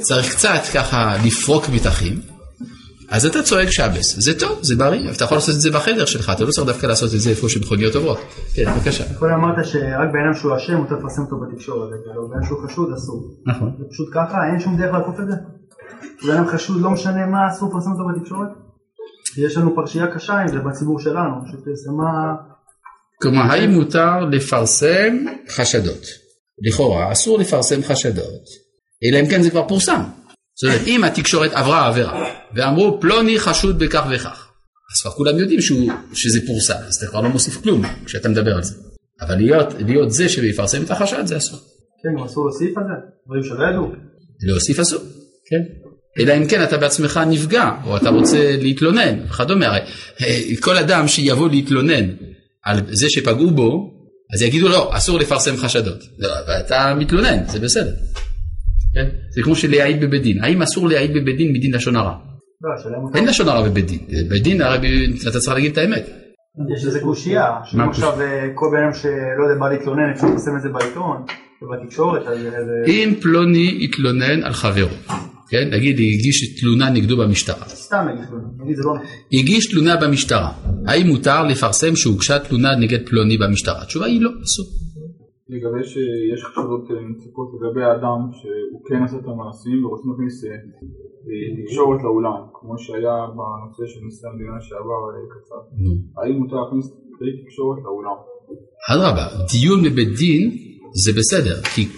צריך קצת ככה לפרוק מתחים, אז אתה צועק שבס, זה טוב, זה בריא, אתה יכול לעשות את זה בחדר שלך, אתה לא צריך דווקא לעשות את זה איפה שמכוניות עוברות. כן, בבקשה. קודם אמרת שרק בעינם שהוא אשם מותר לפרסם אותו בתקשורת, אבל בעינם שהוא חשוד אסור. נכון. זה פשוט ככה, אין שום דרך לעקוף את זה? בעינם חשוד לא משנה מה אסור לפרסם אותו בתקשורת? יש לנו פרשייה קשה עם זה בציבור שלנו, שפרסמה... כלומר, האם מותר לפרסם חשדות? לכאורה, אסור לפרסם חשדות, אלא אם כן זה כבר פורסם. זאת אומרת, אם התקשורת עברה עבירה, ואמרו פלוני חשוד בכך וכך, אז כבר כולם יודעים שהוא, שזה פורסם, אז אתה כבר לא מוסיף כלום כשאתה מדבר על זה. אבל להיות, להיות זה שיפרסם את החשד זה אסור. כן, אסור להוסיף על זה? דברים שלא ידעו. להוסיף אסור, כן. אלא אם כן אתה בעצמך נפגע, או אתה רוצה להתלונן, וכדומה. הרי אה, כל אדם שיבוא להתלונן על זה שפגעו בו, אז יגידו לו, אסור לפרסם חשדות. לא, ואתה מתלונן, זה בסדר. כן? זה כמו שלהעיד בבית דין. האם אסור להעיד בבית דין מדין לשון הרע? לא. אין לשון הרע בבית דין. בבית דין הרי אתה צריך להגיד את האמת. יש איזה קושייה, שאם מה עכשיו אה, כל בן אדם שלא יודע בא להתלונן, אפשר לפרסם את זה בעיתון, ובתקשורת, אז זה אם פלוני התלונן על חברו, כן? נגיד הגיש תלונה נגדו במשטרה. סתם נגיד, נגיד זה לא נכון. הגיש תלונה במשטרה, האם מותר לפרסם שהוגשה תלונה נגד פלוני במשטרה? התשובה היא לא, אסור. לגבי שיש חשדות אה, נציפות לגבי האדם שהוא כן עשה את המעשים ורוצים להכניס אה, אה, תקשורת לאולם, כמו שהיה בנושא של נשיא המדינה שעבר אה, קצר. האם מותר להכניס כלי תקשורת לאולם? אדרבה, דיון בבית דין זה בסדר, כי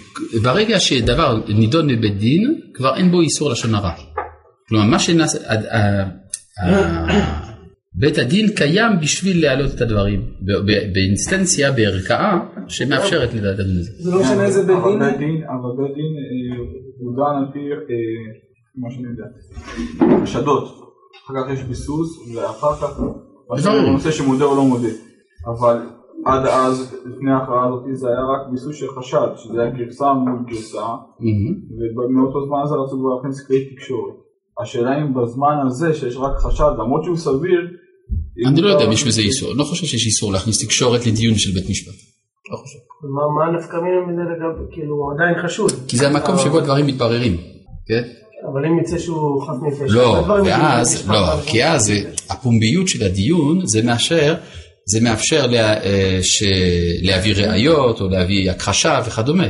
ברגע שדבר נידון בבית דין, כבר אין בו איסור לשון הרע. כלומר, מה שנעשה, בית הדין קיים בשביל להעלות את הדברים, ב- ב- באינסטנציה, בערכאה, שמאפשרת לדעת את זה. זה לא משנה איזה בית אבל דין. אבל בית דין אה, הוא דן על פי אה, מה שאני יודע, חשדות, אחר כך יש ביסוס ואחר כך. בנושא שמודה או לא מודה, אבל עד אז, לפני ההכרעה הזאת זה היה רק ביסוס של חשד, שזה היה גרסה מול גרסה. ומאותו זמן הזה רצו כבר להכניס כלי תקשורת. השאלה אם בזמן הזה שיש רק חשד, למרות שהוא סביר, אני לא יודע אם יש בזה להכניס- איסור, אני לא חושב שיש איסור להכניס תקשורת לדיון של בית משפט. לא חושב. מה הנפקא מינה מזה לגבי, כאילו, עדיין חשוד. כי זה המקום שבו הדברים מתבררים. כן? אבל אם יצא שהוא חף מפשע. לא, ואז, לא, כי אז זה- הפומביות של הדיון זה מאשר, זה מאפשר לה, אה, ש- להביא ראיות או להביא הכחשה וכדומה.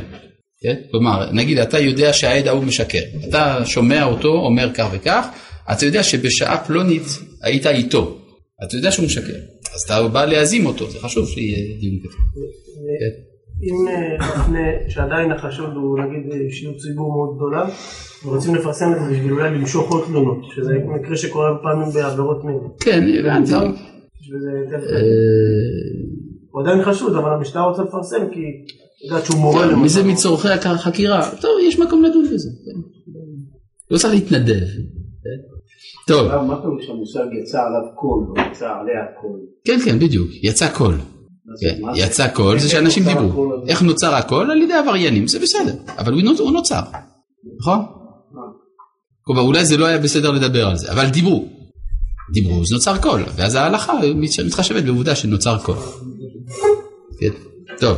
כן? כלומר, נגיד אתה יודע שהעד ההוא משקר, אתה שומע אותו אומר כך וכך, אתה יודע שבשעה פלונית היית איתו, אתה יודע שהוא משקר, אז אתה בא להזים אותו, זה חשוב שיהיה דיון כזה. כן. אם אה, לפני שעדיין החשוד הוא נגיד אישיות ציבור מאוד גדולה, ורוצים לפרסם את זה בשביל אולי למשוך עוד תלונות, שזה מקרה שקורה פעמים בעבירות מין. כן, הבנתי. אה, הוא עדיין חשוד, אבל המשטרה רוצה לפרסם כי היא יודעת שהוא מורה מי למשל. זה מצורכי החקירה? טוב, יש מקום לדון בזה. כן. לא צריך להתנדב. טוב, מה פירוש שהמושג יצא עליו קול, או יצא עליה קול? כן, כן, בדיוק, יצא קול. כן? יצא קול זה שאנשים דיברו. איך נוצר הקול? על ידי עבריינים, זה בסדר, אבל הוא נוצ- הוא נוצר, נכון? כלומר, אולי זה לא היה בסדר לדבר על זה, אבל דיברו. דיברו, אז נוצר קול, ואז ההלכה מת- מתחשבת בעובדה שנוצר קול. כן, טוב.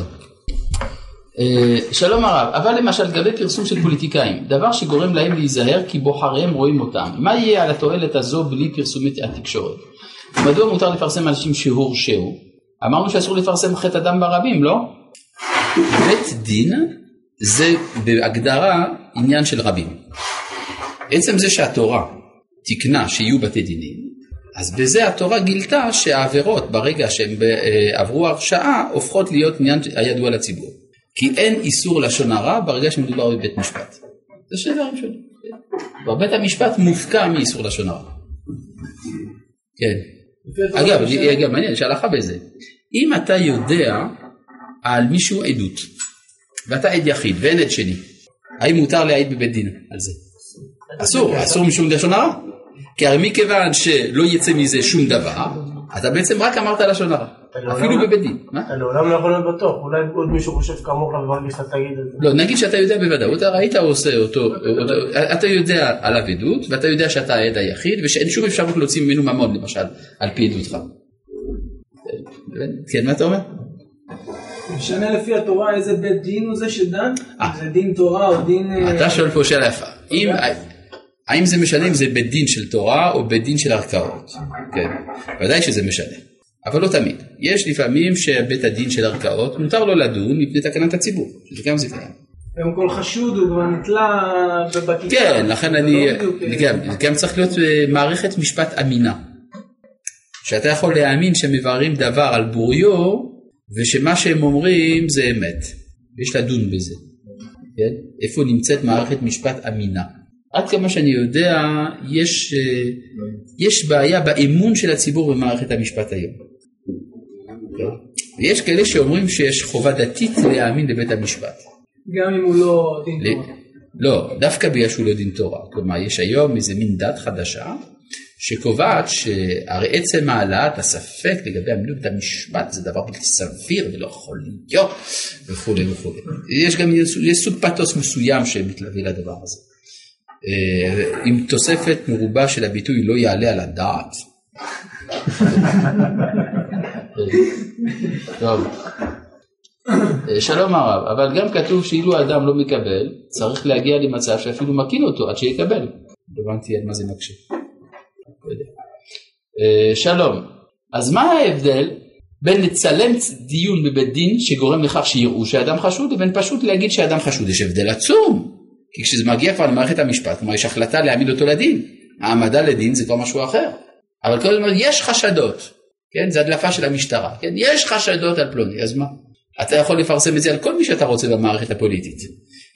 אה, שלום הרב, אבל למשל לגבי פרסום של פוליטיקאים, דבר שגורם להם להיזהר כי בוחריהם רואים אותם, מה יהיה על התועלת הזו בלי פרסומי התקשורת? מדוע מותר לפרסם אנשים שהורשעו? אמרנו שאסור לפרסם חטא אדם ברבים, לא? בית דין זה בהגדרה עניין של רבים. עצם זה שהתורה תיקנה שיהיו בתי דינים, אז בזה התורה גילתה שהעבירות ברגע שהן אה, עברו הרשעה הופכות להיות עניין הידוע לציבור. כי אין איסור לשון הרע ברגע שמדובר בבית משפט. זה שני דברים שונים. כן. בית המשפט מופקע מאיסור לשון הרע. כן. אגב, אגב, מעניין, יש הלכה בזה. אם אתה יודע על מישהו עדות, ואתה עד יחיד ואין עד שני, האם מותר להעיד בבית דין על זה? אסור, אסור משום לשון הרע. כי הרי מכיוון שלא יצא מזה שום דבר, אתה בעצם רק אמרת לשון הרע, אפילו בבית דין. אתה לעולם לא יכול להיות בטוח, אולי עוד מישהו חושב כמוך וברגע שאתה תגיד את זה. לא, נגיד שאתה יודע בוודאות, אתה ראית עושה אותו, אתה יודע עליו עדות, ואתה יודע שאתה העד היחיד, ושאין שום אפשרות להוציא ממנו ממון למשל, על פי עדותך. כן, מה אתה אומר? משנה לפי התורה איזה בית דין הוא זה שדן? אה. זה דין תורה או דין... אה, אתה שואל פה שאלה יפה. אם, האם זה משנה אם זה בית דין של תורה או בית דין של ערכאות? כן, ודאי שזה משנה. אבל לא תמיד. יש לפעמים שבית הדין של ערכאות מותר לו לדון מפני תקנת הציבור, שזה גם זה קיים. גם כל חשוד הוא כבר נתלה בכיתה. כן, לכן אני, לא אה, גם, גם צריך להיות אה, מערכת משפט אמינה. שאתה יכול להאמין שהם מבררים דבר על בוריו, ושמה שהם אומרים זה אמת. יש לדון בזה. כן? איפה נמצאת מערכת משפט אמינה. עד כמה שאני יודע, יש, אה, יש בעיה באמון של הציבור במערכת המשפט היום. כן? ויש כאלה שאומרים שיש חובה דתית להאמין לבית המשפט. גם אם הוא לא דין ל- תורה. לא, דווקא בגלל שהוא לא דין תורה. כלומר, יש היום איזה מין דת חדשה, שקובעת שהרי עצם העלאת הספק לגבי אמינות בית המשפט זה דבר בלתי סביר ולא יכול להיות וכולי וכולי. יש גם יש סוג פתוס מסוים שמתלווה לדבר הזה. אה, עם תוספת מרובה של הביטוי לא יעלה על הדעת. טוב. אה, שלום הרב, אבל גם כתוב שאילו האדם לא מקבל, צריך להגיע למצב שאפילו מקין אותו עד שיקבל. הבנתי על מה זה מקשה. לא. אה, שלום, אז מה ההבדל בין לצלם דיון בבית דין שגורם לכך שיראו שאדם חשוד לבין פשוט להגיד שאדם חשוד? יש הבדל עצום. כי כשזה מגיע כבר למערכת המשפט, כלומר יש החלטה להעמיד אותו לדין. העמדה לדין זה כבר משהו אחר. אבל כל הזמן יש חשדות, כן? זה הדלפה של המשטרה, כן? יש חשדות על פלוני, אז מה? אתה יכול לפרסם את זה על כל מי שאתה רוצה במערכת הפוליטית.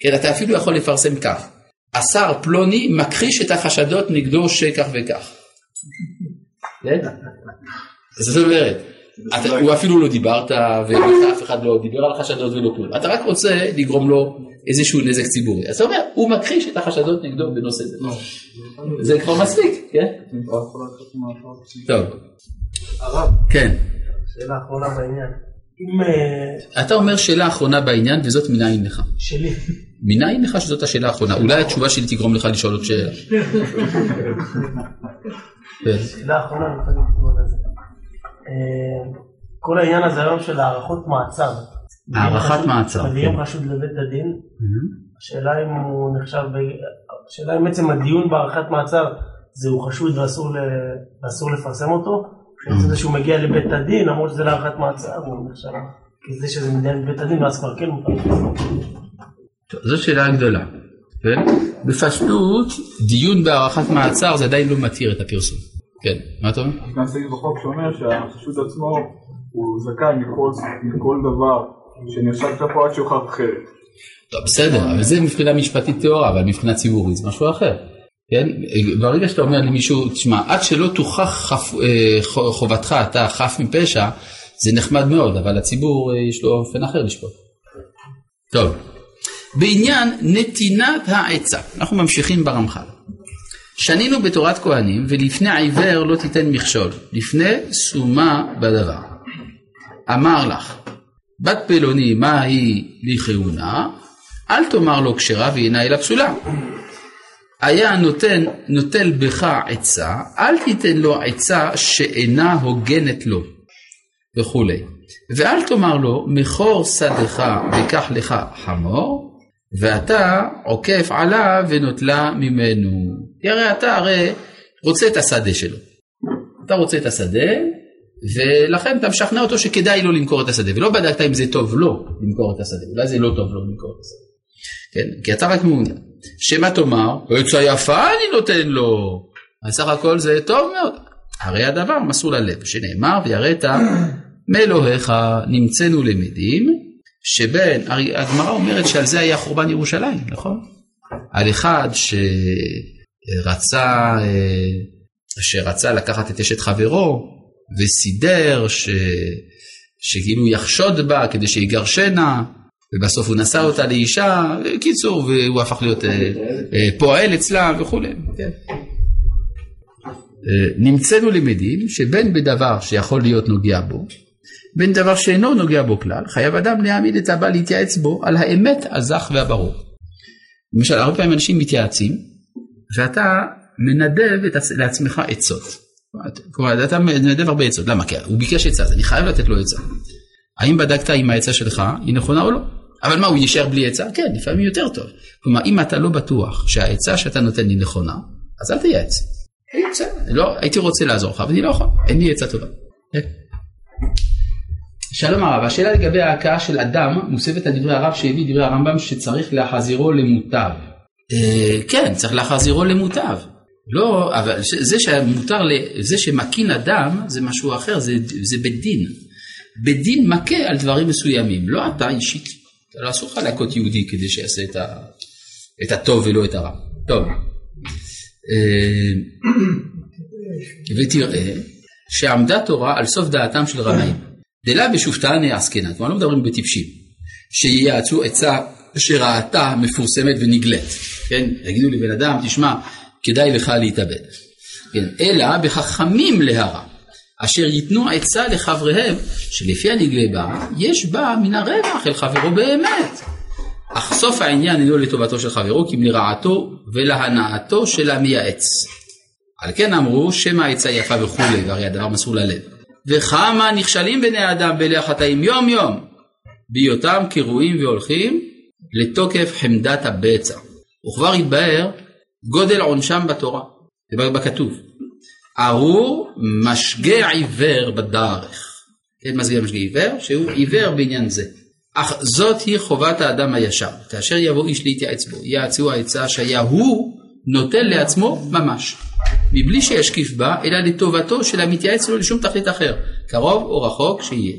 כן, אתה אפילו יכול לפרסם כך. השר פלוני מכחיש את החשדות נגדו שכך וכך. כן? זאת אומרת, אתה, הוא אפילו לא דיברת ואף אחד לא דיבר על חשדות ולא כלום. אתה רק רוצה לגרום לו איזשהו נזק ציבורי. אז אתה אומר, הוא מכחיש את החשדות נגדו בנושא זה. זה כבר מספיק, כן? טוב. הרב, כן. שאלה אחרונה בעניין. אם... אה, אתה אומר שאלה אחרונה בעניין וזאת מנין לך. שלי. מנין לך שזאת השאלה האחרונה? אולי התשובה שלי תגרום לך לשאול עוד שאלה. כן. שאלה אחרונה, אני חייב לקרוא לזה. אה, כל העניין הזה היום של הארכות מעצר. הארכת מעצר, מביאים כן. חשוד לבית הדין, השאלה אם הוא נחשב, השאלה אם עצם הדיון בהארכת מעצר זה הוא חשוד ואסור לפרסם אותו, זה שהוא מגיע לבית הדין, למרות שזה להארכת מעצר, הוא נחשב, כי זה שזה מתנהל בבית הדין, ואז כבר כן מותר. זאת שאלה גדולה. כן? בפשטות, דיון בהארכת מעצר זה עדיין לא מתיר את הפרסום. כן, מה אתה אומר? יש גם סעיף בחוק שאומר שהחשוד עצמו הוא זכאי מכל, מכל דבר שנחשב כלפו עד שיוכח אחרת. טוב, בסדר, אבל זה מבחינה משפטית טהורה, אבל מבחינה ציבורית זה משהו אחר. כן? ברגע שאתה אומר למישהו, תשמע, עד שלא תוכח חפ... אה, חובתך, אתה חף מפשע, זה נחמד מאוד, אבל לציבור אה, יש לו אופן אחר לשפוט. טוב, בעניין נתינת העצה, אנחנו ממשיכים ברמח"ל. שנינו בתורת כהנים, ולפני עיוור לא תיתן מכשול, לפני סומה בדבר. אמר לך, בת פלוני מה היא לי כהונה, אל תאמר לו כשרה ואינה אלא פסולה. היה נותן, נוטל בך עצה, אל תיתן לו עצה שאינה הוגנת לו, וכולי. ואל תאמר לו, מכור שדך וקח לך חמור, ואתה עוקף עליו ונוטלה ממנו. כי הרי אתה הרי רוצה את השדה שלו. אתה רוצה את השדה, ולכן אתה משכנע אותו שכדאי לו למכור את השדה, ולא בדקת אם זה טוב לו למכור את השדה, אולי זה לא טוב לו למכור את השדה. כן, כי אתה רק מעוניין. שמה תאמר? עצה יפה אני נותן לו. אז סך הכל זה טוב מאוד. הרי הדבר מסור ללב, שנאמר ויראת מאלוהיך נמצאנו למדים, שבין, הרי הגמרא אומרת שעל זה היה חורבן ירושלים, נכון? על אחד שרצה, שרצה לקחת את אשת חברו וסידר ש... שכאילו יחשוד בה כדי שיגרשנה ובסוף הוא נשא אותה לאישה, קיצור, והוא הפך להיות אה, אה, פועל אצלה וכולי. כן. אה, נמצאנו למדים שבין בדבר שיכול להיות נוגע בו, בין דבר שאינו נוגע בו כלל, חייב אדם להעמיד את הבא להתייעץ בו על האמת הזך והברור. למשל, הרבה פעמים אנשים מתייעצים, ואתה מנדב את, עצ- לעצמך עצות. כלומר, אתה מנדב הרבה עצות, למה? כי הוא ביקש עצה, אז אני חייב לתת לו עצה. האם בדקת אם העצה שלך היא נכונה או לא? אבל מה, הוא יישאר בלי עצה? כן, לפעמים יותר טוב. כלומר, אם אתה לא בטוח שהעצה שאתה נותן היא נכונה, אז אל תייעץ. בסדר, לא, הייתי רוצה לעזור לך, אבל אני לא יכול, אין לי עצה טובה. כן. שלום הרב, השאלה לגבי ההכאה של אדם מוסבת על דברי הרב שהביא דברי הרמב"ם שצריך להחזירו למוטב. אה, כן, צריך להחזירו למוטב. לא, אבל זה שמותר, זה שמקין אדם זה משהו אחר, זה, זה בית דין. בית דין מכה על דברים מסוימים, לא אתה אישית. לא אסור לך להכות יהודי כדי שיעשה את, ה, את הטוב ולא את הרע. טוב. אה, ותראה שעמדה תורה על סוף דעתם של רמאים. דלה בשופטני עסקינן, כלומר לא מדברים בטיפשים, שייעצו עצה שראתה מפורסמת ונגלית, כן, יגידו לבן אדם, תשמע, כדאי לך להתאבד, כן, אלא בחכמים להרע, אשר ייתנו עצה לחבריהם, שלפי הנגלה בה, יש בה מן הרווח אל חברו באמת. אך סוף העניין אינו לטובתו של חברו, כי אם לרעתו ולהנאתו של המייעץ. על כן אמרו שמא העצה יפה וכולי, והרי הדבר מסור ללב. וכמה נכשלים בני אדם באלה החטאים יום יום, בהיותם קרועים והולכים לתוקף חמדת הבצע. וכבר התבהר גודל עונשם בתורה, זה בכתוב. ארור משגה עיוור בדרך. כן, מה זה משגה עיוור? שהוא עיוור בעניין זה. אך זאת היא חובת האדם הישר. כאשר יבוא איש להתייעץ בו, יעצו העצה שהיה הוא נוטל לעצמו ממש. מבלי שישקיף בה, אלא לטובתו של המתייעץ לו לשום תכלית אחר, קרוב או רחוק שיהיה.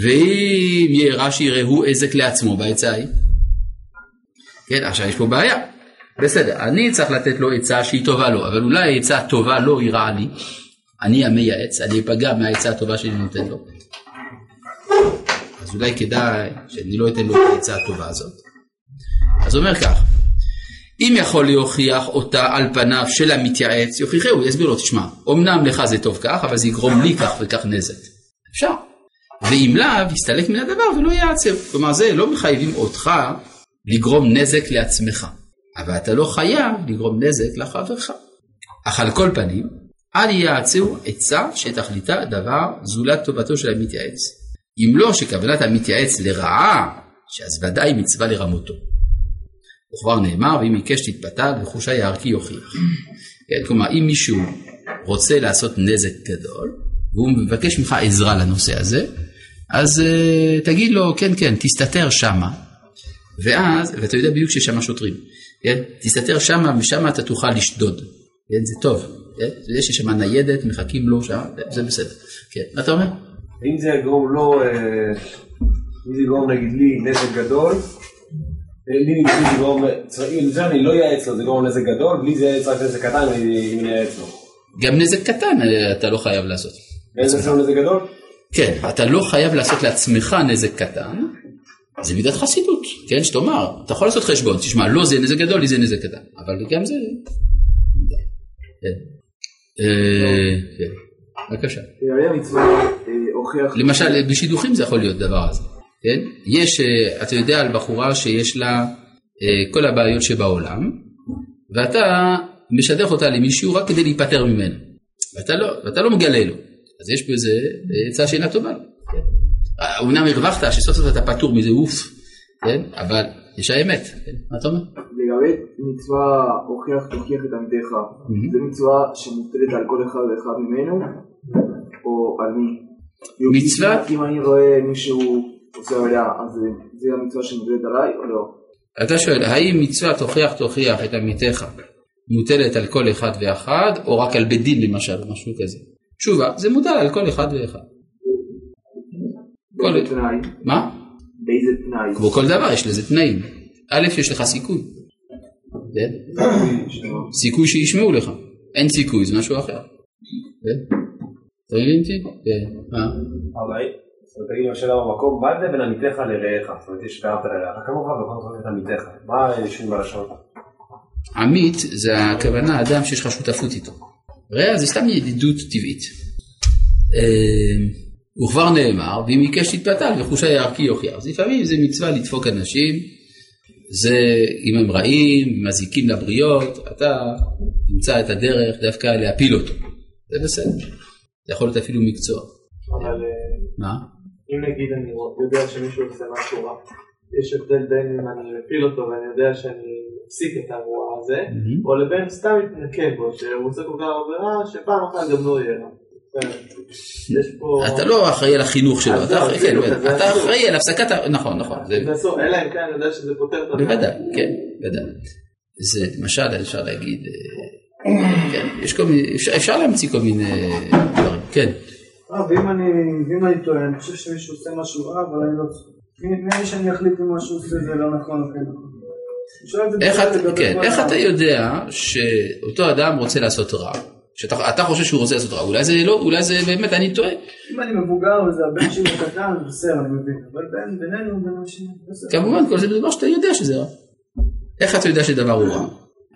ואם יהיה רע שיראה הוא עזק לעצמו בעצה ההיא. כן, עכשיו יש פה בעיה. בסדר, אני צריך לתת לו עצה שהיא טובה לו, אבל אולי העצה הטובה לו היא רעה לי. אני המייעץ, אני אפגע מהעצה הטובה שאני נותן לו. אז אולי כדאי שאני לא אתן לו את העצה הטובה הזאת. אז אומר כך, אם יכול להוכיח אותה על פניו של המתייעץ, יוכיחהו, יסביר לו, תשמע, אמנם לך זה טוב כך, אבל זה יגרום לי כך וכך נזק. אפשר. ואם לאו, יסתלק מן הדבר ולא ייעצר. כלומר, זה לא מחייבים אותך לגרום נזק לעצמך, אבל אתה לא חייב לגרום נזק לחברך. אך על כל פנים, אל ייעצרו עצה שתכליתה דבר זולת טובתו של המתייעץ. אם לא שכוונת המתייעץ לרעה, שאז ודאי מצווה לרמותו. וכבר נאמר, ואם עיקש תתפתל וחושי הערכי יוכיח. כן, כלומר, אם מישהו רוצה לעשות נזק גדול, והוא מבקש ממך עזרה לנושא הזה, אז uh, תגיד לו, כן, כן, תסתתר שמה, ואז, ואתה יודע בדיוק שיש שם שוטרים, כן? תסתתר שמה, ושמה אתה תוכל לשדוד, כן? זה טוב, כן? יודע שיש שם ניידת, מחכים לו שם, זה בסדר, כן, מה אתה אומר? אם זה יגרום לו, אה, אם זה יגרום נגיד לי נזק גדול, אה, לי זה יגרום, אם זה אני לא אייעץ לו, זה יגרום נזק גדול, בלי זה יעץ רק נזק קטן, אני אני אייעץ לו. גם נזק קטן אה, אתה לא חייב לעשות. איזה זה נזק גדול? כן, אתה לא חייב לעשות לעצמך נזק קטן, זה מידת חסידות, כן, שתאמר, אתה יכול לעשות חשבון, תשמע, לא זה נזק גדול, לי זה נזק קטן, אבל גם זה... כן. אה, כן. בבקשה. אה. למשל, בשידוכים זה יכול להיות דבר הזה, כן? יש, אה, אתה יודע על בחורה שיש לה כל הבעיות שבעולם, ואתה משדך אותה למישהו רק כדי להיפטר ממנו, ואתה לא, ואתה לא מגלה לו, אז יש בזה אה, עצה שאינה טובה אומנם הרווחת שסוף סוף אתה פטור מזה, אוף, כן? אבל יש האמת, כן? מה אתה אומר? לגבי מצווה הוכיח תוכיח את עמיתך. זו מצווה שמוטלת על כל אחד ואחד ממנו, או על מי? מצווה- אם אני רואה מישהו עושה עליה, אז זה המצווה שמוטלת עליי או לא? אתה שואל, האם מצווה תוכיח תוכיח את עמיתך מוטלת על כל אחד ואחד, או רק על בית דין למשל, משהו כזה? תשובה, זה מוטל על כל אחד ואחד. כל- באיזה תנאי? מה? באיזה תנאי? כמו כל דבר יש לזה תנאים. א', יש לך סיכוי. סיכוי שישמעו לך. אין סיכוי, זה משהו אחר. אתה מבין אותי? כן. מה? אבל תגיד השאלה במקום, מה ההבדל בין עמיתך לרעך? זאת אומרת, יש קרבת לרעך כמוך זאת את עמיתך. מה יושבים בלשון? עמית זה הכוונה אדם שיש לך שותפות איתו. רע זה סתם ידידות טבעית. וכבר נאמר, ואם עיקש תתפתל וחושה יערכי יוכיח. אז לפעמים זה מצווה לדפוק אנשים, זה אם הם רעים, מזיקים לבריות, אתה תמצא את הדרך דווקא להפיל אותו. זה בסדר. זה יכול להיות אפילו מקצוע. אבל אה, מה? אם נגיד אני יודע שמישהו עושה משהו רע, יש הבדל בין אם אני מפיל אותו ואני יודע שאני מפסיק את הרוע הזה. או לבין סתם מתנקם בו, שהוא עושה כל כך הרבה רע, שפעם אחת גם לא יהיה רע. אתה לא אחראי על החינוך שלו, אתה אחראי- כן. אחראי על הפסקת, נכון, נכון, אלא אם כן אני יודע שזה פותר את הדבר. בוודאי, כן, בוודאי. זה למשל אפשר להגיד, אה, כן, יש כל מיני, אפשר- אפשר להמציא כל מיני דברים, כן. אה, ואם אני, ואם אני טועה, אני חושב שמישהו עושה משהו רע, אבל אני לא... מי מי אני שאני אחליט אם משהו עושה זה לא נכון או כן נכון? איך כן, אתה יודע שאותו אדם רוצה לעשות רע? שאתה אתה חושב שהוא רוצה לעשות רע, אולי זה לא, אולי זה באמת, אני טועה. אם אני מבוגר וזה הבן שלי קטן, בסדר, אני מבין. אבל בינינו, בין אנשים, בסדר. כמובן, כל זה דבר שאתה יודע שזה רע. איך אתה יודע שדבר הוא רע?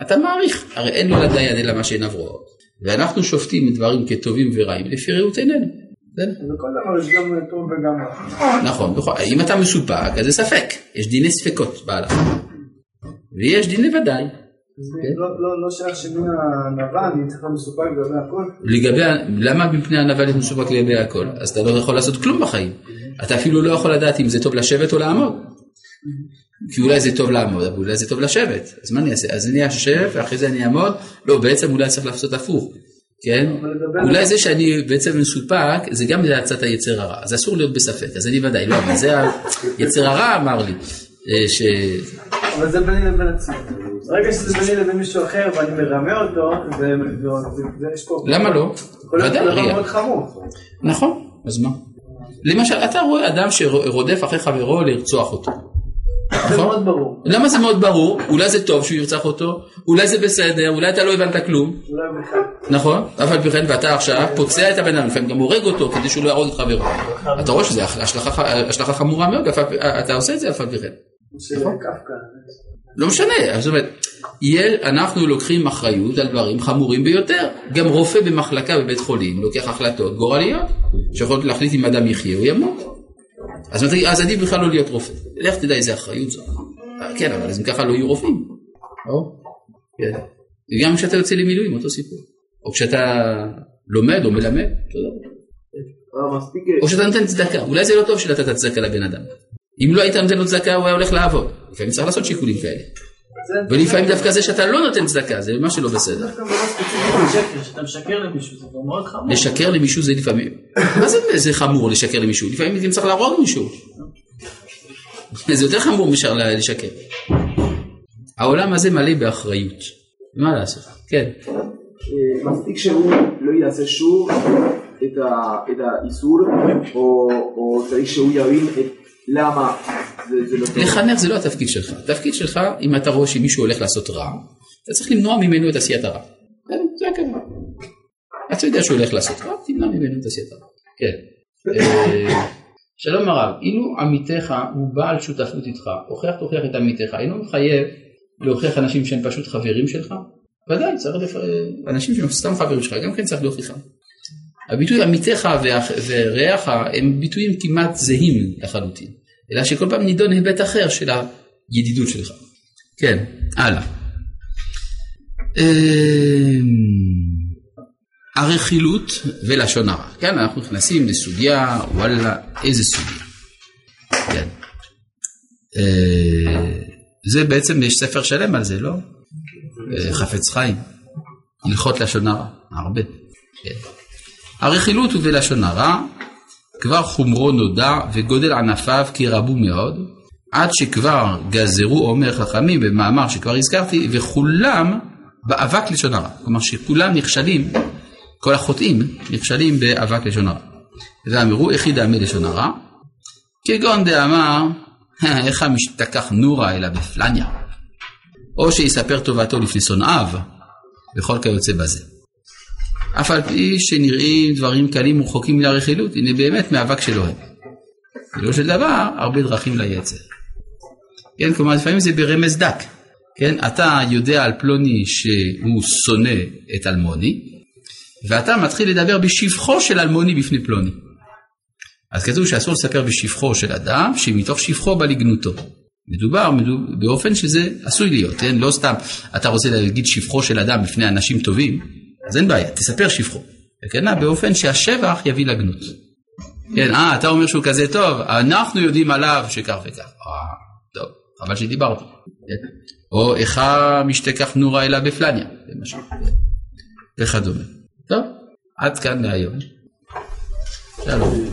אתה מעריך, הרי אין לו לדיין אלא מה שאין עברו. ואנחנו שופטים דברים כטובים ורעים לפי ראות עינינו. בכל דבר יש גם טוב וגם רע. נכון, נכון. אם אתה מסופק, אז זה ספק. יש דיני ספקות בהלכה. ויש דין לוודאי. כן. לא- לא- לא שייך אני צריך מסופק לגבי הכל. לגבי, ה- למה מפני ענווה להיות מסופק לגבי הכל? אז אתה לא יכול לעשות כלום בחיים. אתה אפילו לא יכול לדעת אם זה טוב לשבת או לעמוד. כי אולי זה טוב לעמוד, אבל אולי זה טוב לשבת. אז מה אני אעשה? אז אני אשב ואחרי זה אני אעמוד? לא, בעצם אולי צריך לעשות הפוך. כן? אולי זה שאני בעצם מסופק, זה גם להצעת היצר הרע. אז אסור להיות בספק, אז אני ודאי לא, אבל זה היצר הרע אמר לי. אה. אבל זה ביני לבין עצמי. ברגע שזה ביני לבין מישהו אחר ואני מרמה אותו, זה זה- זה יש פה... למה לא? ודאי, דבר. מאוד חמור. נכון, אז מה? למשל, אתה רואה אדם שרודף אחרי חברו לרצוח אותו. זה נכון? מאוד ברור. למה זה מאוד ברור? אולי זה טוב שהוא ירצח אותו, אולי זה בסדר, אולי אתה לא הבנת כלום. נכון? אף על פי כן, ואתה עכשיו פוצע את הבן אדם, לפעמים גם הורג אותו כדי שהוא לא יהרוג את חברו. אתה רואה שזו השלכה חמורה מאוד, אתה עושה את זה אף על פי כן. לא משנה, זאת אומרת, אנחנו לוקחים אחריות על דברים חמורים ביותר. גם רופא במחלקה בבית חולים לוקח החלטות גורליות, שיכולות להחליט אם אדם יחיה או ימות. אז, אז עדיף בכלל לא להיות רופא. לך תדע איזה אחריות זו. כן, אבל אז אם ככה לא יהיו רופאים. או? כן. וגם כשאתה יוצא למילואים, אותו סיפור. או כשאתה לומד או מלמד. אה. או שאתה נותן צדקה, אולי זה לא טוב שנתת צדקה לבן אדם. אם לא היית נותן לו צדקה הוא היה הולך לעבוד. לפעמים צריך לעשות שיקולים כאלה. ולפעמים דווקא זה שאתה לא נותן צדקה זה משהו לא בסדר. לשקר, למישהו, זה לפעמים, מה זה, זה חמור לשקר למישהו? לפעמים גם צריך להרוג מישהו. זה יותר חמור מאשר ל- לשקר. העולם הזה מלא באחריות. מה לעשות? כן. אה, מספיק שהוא לא יעשה שוב את, האיסור, או, או צריך שהוא יבין למה לא. לחנך זה לא התפקיד שלך. התפקיד שלך, אם אתה רואה שמישהו הולך לעשות רע, אתה צריך למנוע ממנו את עשיית הרע. כן, זה הכוונה. אתה יודע שהוא הולך לעשות רע, תמנע ממנו את עשיית הרע. כן. אה, שלום הרב, אילו עמיתך הוא בעל שותפות איתך, הוכיח תוכיח את עמיתך, אינו מחייב להוכיח אנשים שהם פשוט חברים שלך? ודאי, צריך לפ... אנשים שהם סתם חברים שלך, גם כן צריך להוכיחם. הביטוי עמיתך ורעך הם ביטויים כמעט זהים לחלוטין, אלא שכל פעם נידון היבט אחר של הידידות שלך. כן, הלאה. אמ, הרכילות ולשון הרע. כאן אנחנו נכנסים לסוגיה, וואלה, איזה סוגיה. כן. אה, זה בעצם, יש ספר שלם על זה, לא? אה, חפץ חיים. הלכות לשון הרע, הרבה. כן. הרכילות ובלשון הרע, כבר חומרו נודע וגודל ענפיו כי רבו מאוד, עד שכבר גזרו אומר חכמים במאמר שכבר הזכרתי, וכולם באבק לשון הרע. כלומר שכולם נכשלים, כל החוטאים נכשלים באבק לשון הרע. ואמרו איך ידעמי לשון הרע? כגון דאמר, איך המשתכח נורה אלא בפלניה. או שיספר טובתו לפני שונאיו, וכל כיוצא בזה. אף על פי שנראים דברים קלים ורחוקים לרכילות, הנה באמת מאבק שלו הם. ולא של דבר, הרבה דרכים ליצר. כן, כלומר לפעמים זה ברמז דק. כן, אתה יודע על פלוני שהוא שונא את אלמוני, ואתה מתחיל לדבר בשבחו של אלמוני בפני פלוני. אז כתוב שאסור לספר בשבחו של אדם, שמתוך שבחו בא לגנותו. מדובר, מדובר באופן שזה עשוי להיות, כן? לא סתם אתה רוצה להגיד שבחו של אדם בפני אנשים טובים, אז אין בעיה, תספר שבחו. כן, באופן שהשבח יביא לגנות. כן, אה, אתה אומר שהוא כזה טוב, אנחנו יודעים עליו שכך וכך. אה, טוב, חבל שדיברתי. כן? או איכה משתכח נורה אלא בפלניה, למשל. וכדומה. טוב, עד כאן להיום. שלום.